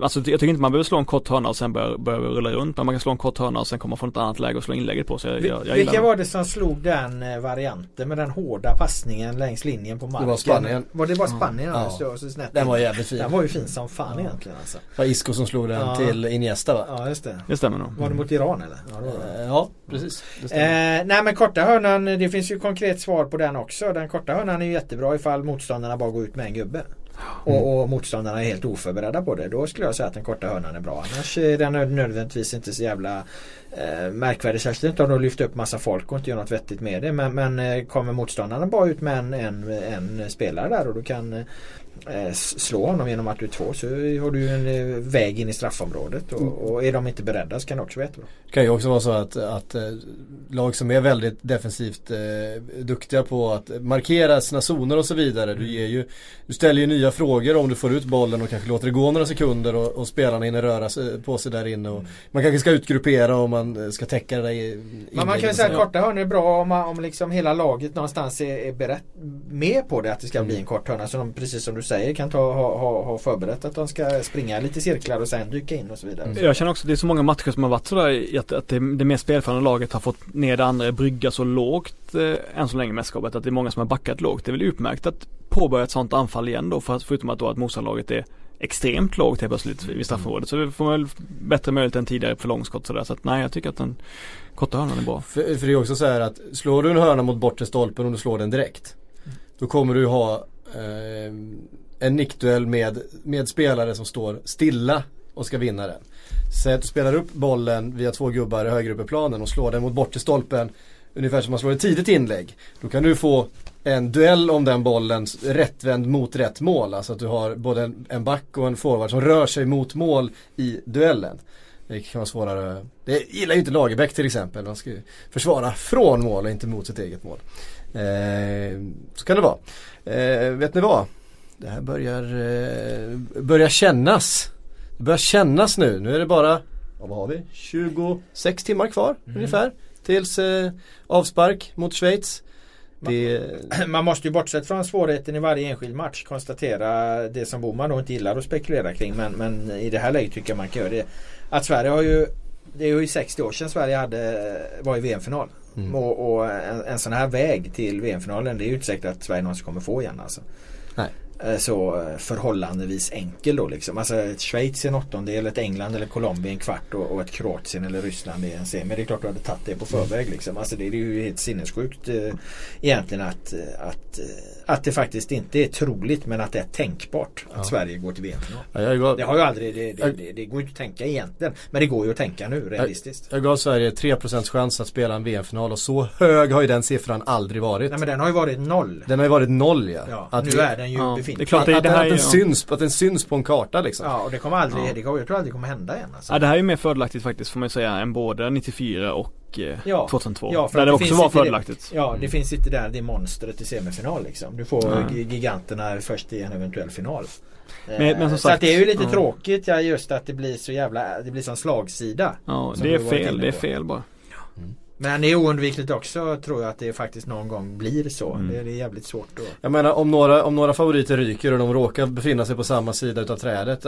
alltså jag tycker inte man behöver slå en kort hörna och sen börja, börja rulla runt. Men man kan slå en kort hörna och sen komma från ett annat läge och slå inlägget på. Så jag, jag, jag gillar Vilka var det som slog den eh, varianten med den hårda passningen längs linjen på marken? var Spanien. Var det bara Spanien? Ja. Ja. Så, snett Den var jävligt fin. Den var ju fin som fan egentligen alltså. Det var Isco som slog den Ja. till Iniesta va? Ja just det. Det stämmer nog. Var det mot Iran eller? Ja, det det. Eh, Ja, precis. Det. Eh, nej men korta hörnan, det finns ju konkret svar på den också. Den korta hörnan är ju jättebra ifall motståndarna bara går ut med en gubbe. Och, och motståndarna är helt oförberedda på det. Då skulle jag säga att den korta hörnan är bra. Annars är den nödvändigtvis inte så jävla eh, märkvärdig. Särskilt inte om de lyfter upp massa folk och inte gör något vettigt med det. Men, men eh, kommer motståndarna bara ut med en, en, en spelare där och du kan eh, slå honom genom att du är två så har du en eh, väg in i straffområdet. Och, och är de inte beredda så kan det också vara jättebra. Det kan ju också vara så att, att eh, lag som är väldigt defensivt eh, duktiga på att markera sina zoner och så vidare. Du, ger ju, du ställer ju nya frågor om du får ut bollen och kanske låter det gå några sekunder och, och spelarna hinner röra sig, på sig där inne. Och man kanske ska utgruppera om man eh, ska täcka det där i- Men man kan ju säga att korta hörnor är bra om, om liksom hela laget någonstans är, är berett med på det att det ska bli en kort hörna. Så de, precis som du säger kan ta, ha, ha, ha förberett att de ska springa lite cirklar och sen dyka in och så vidare. Jag känner också att det är så många matcher som har varit sådär i att, att det, det mer spelförande laget har fått ner det andra brygga så lågt eh, än så länge mästerskapet att det är många som har backat lågt. Det är väl utmärkt att påbörja ett sånt anfall igen då för, förutom att då att motståndarlaget är extremt lågt helt plötsligt vid straffområdet. Så det får man väl bättre möjlighet än tidigare för långskott sådär. Så att nej jag tycker att den korta hörnan är bra. För, för det är också så här att slår du en hörna mot bortre stolpen och du slår den direkt. Då kommer du ha eh, en nickduell med, med spelare som står stilla och ska vinna den. Säg att du spelar upp bollen via två gubbar högre upp i planen och slår den mot bortre stolpen ungefär som man slår ett tidigt inlägg. Då kan du få en duell om den bollen rättvänd mot rätt mål. Alltså att du har både en, en back och en forward som rör sig mot mål i duellen. Det kan vara svårare. Det gillar ju inte Lagerbäck till exempel. Man ska ju försvara från mål och inte mot sitt eget mål. Eh, så kan det vara. Eh, vet ni vad? Det här börjar, eh, börjar kännas. Det börjar kännas nu. Nu är det bara, ja, vad har vi? 26 timmar kvar Mm. ungefär. Tills eh, avspark mot Schweiz. Det, Man måste ju bortsett från svårigheten i varje enskild match konstatera det som Boman då inte gillar att spekulera kring. Men, men i det här läget tycker jag man kan göra det. Att Sverige har ju Det är ju 60 år sedan Sverige hade, var i VM-final. Mm. Och, och en, en sån här väg till VM-finalen det är ju inte säkert att Sverige någonsin kommer få igen alltså. Nej. Eh, Så eh, förhållandevis enkel då liksom. Alltså ett Schweiz i en åttondel, ett England eller Colombia en kvart och, och ett Kroatien eller Ryssland i en semi. Det är klart du hade tagit det på förväg liksom. Alltså det är ju helt sinnessjukt eh, egentligen att, eh, att, att det faktiskt inte är troligt men att det är tänkbart att Ja. Sverige går till VM-final. ja, jag, Det har ju aldrig, det, det, det, det går ju inte att tänka egentligen. Men det går ju att tänka nu realistiskt. jag gav Sverige 3% chans att spela en VM-final och så hög har ju den siffran aldrig varit. Nej men den har ju varit noll. Den har ju varit noll ja. Ja, att nu vi- är den ju Ja, befintlig. det är klart det- att, att, här att, den är- syns, att den syns på en karta liksom. Ja och det kommer aldrig, Ja. det kommer, jag tror aldrig det kommer hända igen alltså. Ja det här är ju mer fördelaktigt faktiskt får man säga än både 94 och eh, Ja. 2002. Ja, för där det det också finns var inte det- fördelaktigt. Ja det finns inte där det monstret i semifinal liksom. Du får gi- giganterna först i en eventuell final. Men- men som Eh, så sagt, det är ju lite ja. tråkigt ja, just att det blir så jävla, det blir sån slagsida. Ja det är fel, det är fel bara. Men det är oundvikligt också tror jag att det faktiskt någon gång blir så. Mm. Det, är- det är jävligt svårt att Jag menar om några, om några favoriter ryker och de råkar befinna sig på samma sida utav trädet.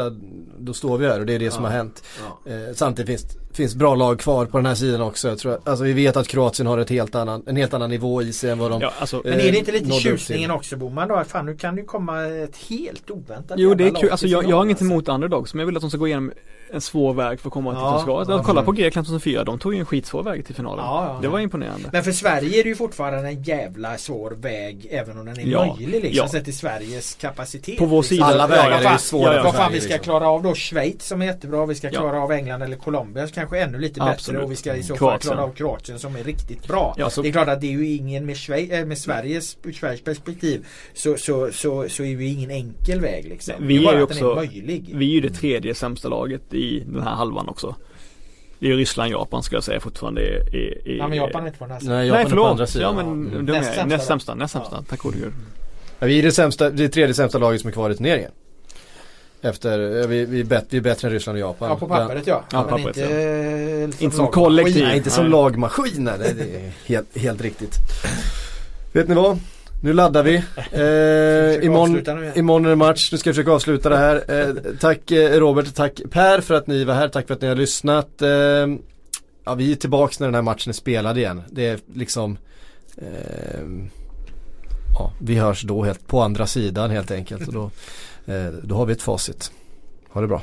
Då står vi här och det är det som Ja. har hänt. ja. Eh, samtidigt finns, finns bra lag kvar på den här sidan också. Jag tror, alltså vi vet att Kroatien har ett helt annan, en helt annan nivå i sig än vad de Ja, alltså, Men är det inte lite tjusningen också Boman då? Fan nu kan det komma ett helt oväntat Jo det är kul, alltså jag, jag har inget alltså. emot underdogs men jag vill att de ska gå igenom en svår väg för att komma till Ja. Att kolla mm. på Grekland 2004, de tog ju en skitsvår väg till finalen. Ja, ja, det var imponerande. Men för Sverige är det ju fortfarande en jävla svår väg även om den är Ja, möjlig liksom ja. sett till Sveriges kapacitet. På vår liksom. sida. Alla vägar Ja, är ju svåra ja, Vad fan vi ska liksom. klara av då Schweiz som är jättebra. Vi ska Ja. klara av England eller Colombia kanske ännu lite Absolut. bättre. Och vi ska i så fall Kroatien. klara av Kroatien som är riktigt bra. Ja, så- Det är klart att det är ju ingen med, Schweiz, äh, med Sveriges, ur Sveriges perspektiv så, så, så, så är det ju ingen enkel väg liksom. Vi det är bara är ju också- är möjlig. Vi är ju det tredje sämsta laget i den här halvan också. Det är ju Ryssland, Japan ska jag säga fortfarande är, är, är Ja men Japan är inte på den här sidan. Nej, Japan Nej är på förlåt, andra sidan. ja men Mm. de Näst är sämsta näst sämsta, näst sämsta, Ja. tack gode gud. Ja, vi är det, sämsta, det tredje sämsta laget som är kvar i turneringen. Efter, ja, vi, vi, är bättre, vi är bättre än Ryssland och Japan. Ja på pappret ja. Ja, men pappret, inte, eh, Inte som kollektiv. Nej, inte som Nej. lagmaskiner. Det är helt, helt riktigt. Vet ni vad? Nu laddar vi. Eh, imorgon, imorgon är det match. Nu ska jag försöka avsluta det här. Eh, tack eh, Robert, tack Per för att ni var här. Tack för att ni har lyssnat. Eh, ja, vi är tillbaks när den här matchen är spelad igen. Det är liksom eh, Ja, vi hörs då helt på andra sidan helt enkelt. Och då, eh, då har vi ett facit. Ha det bra.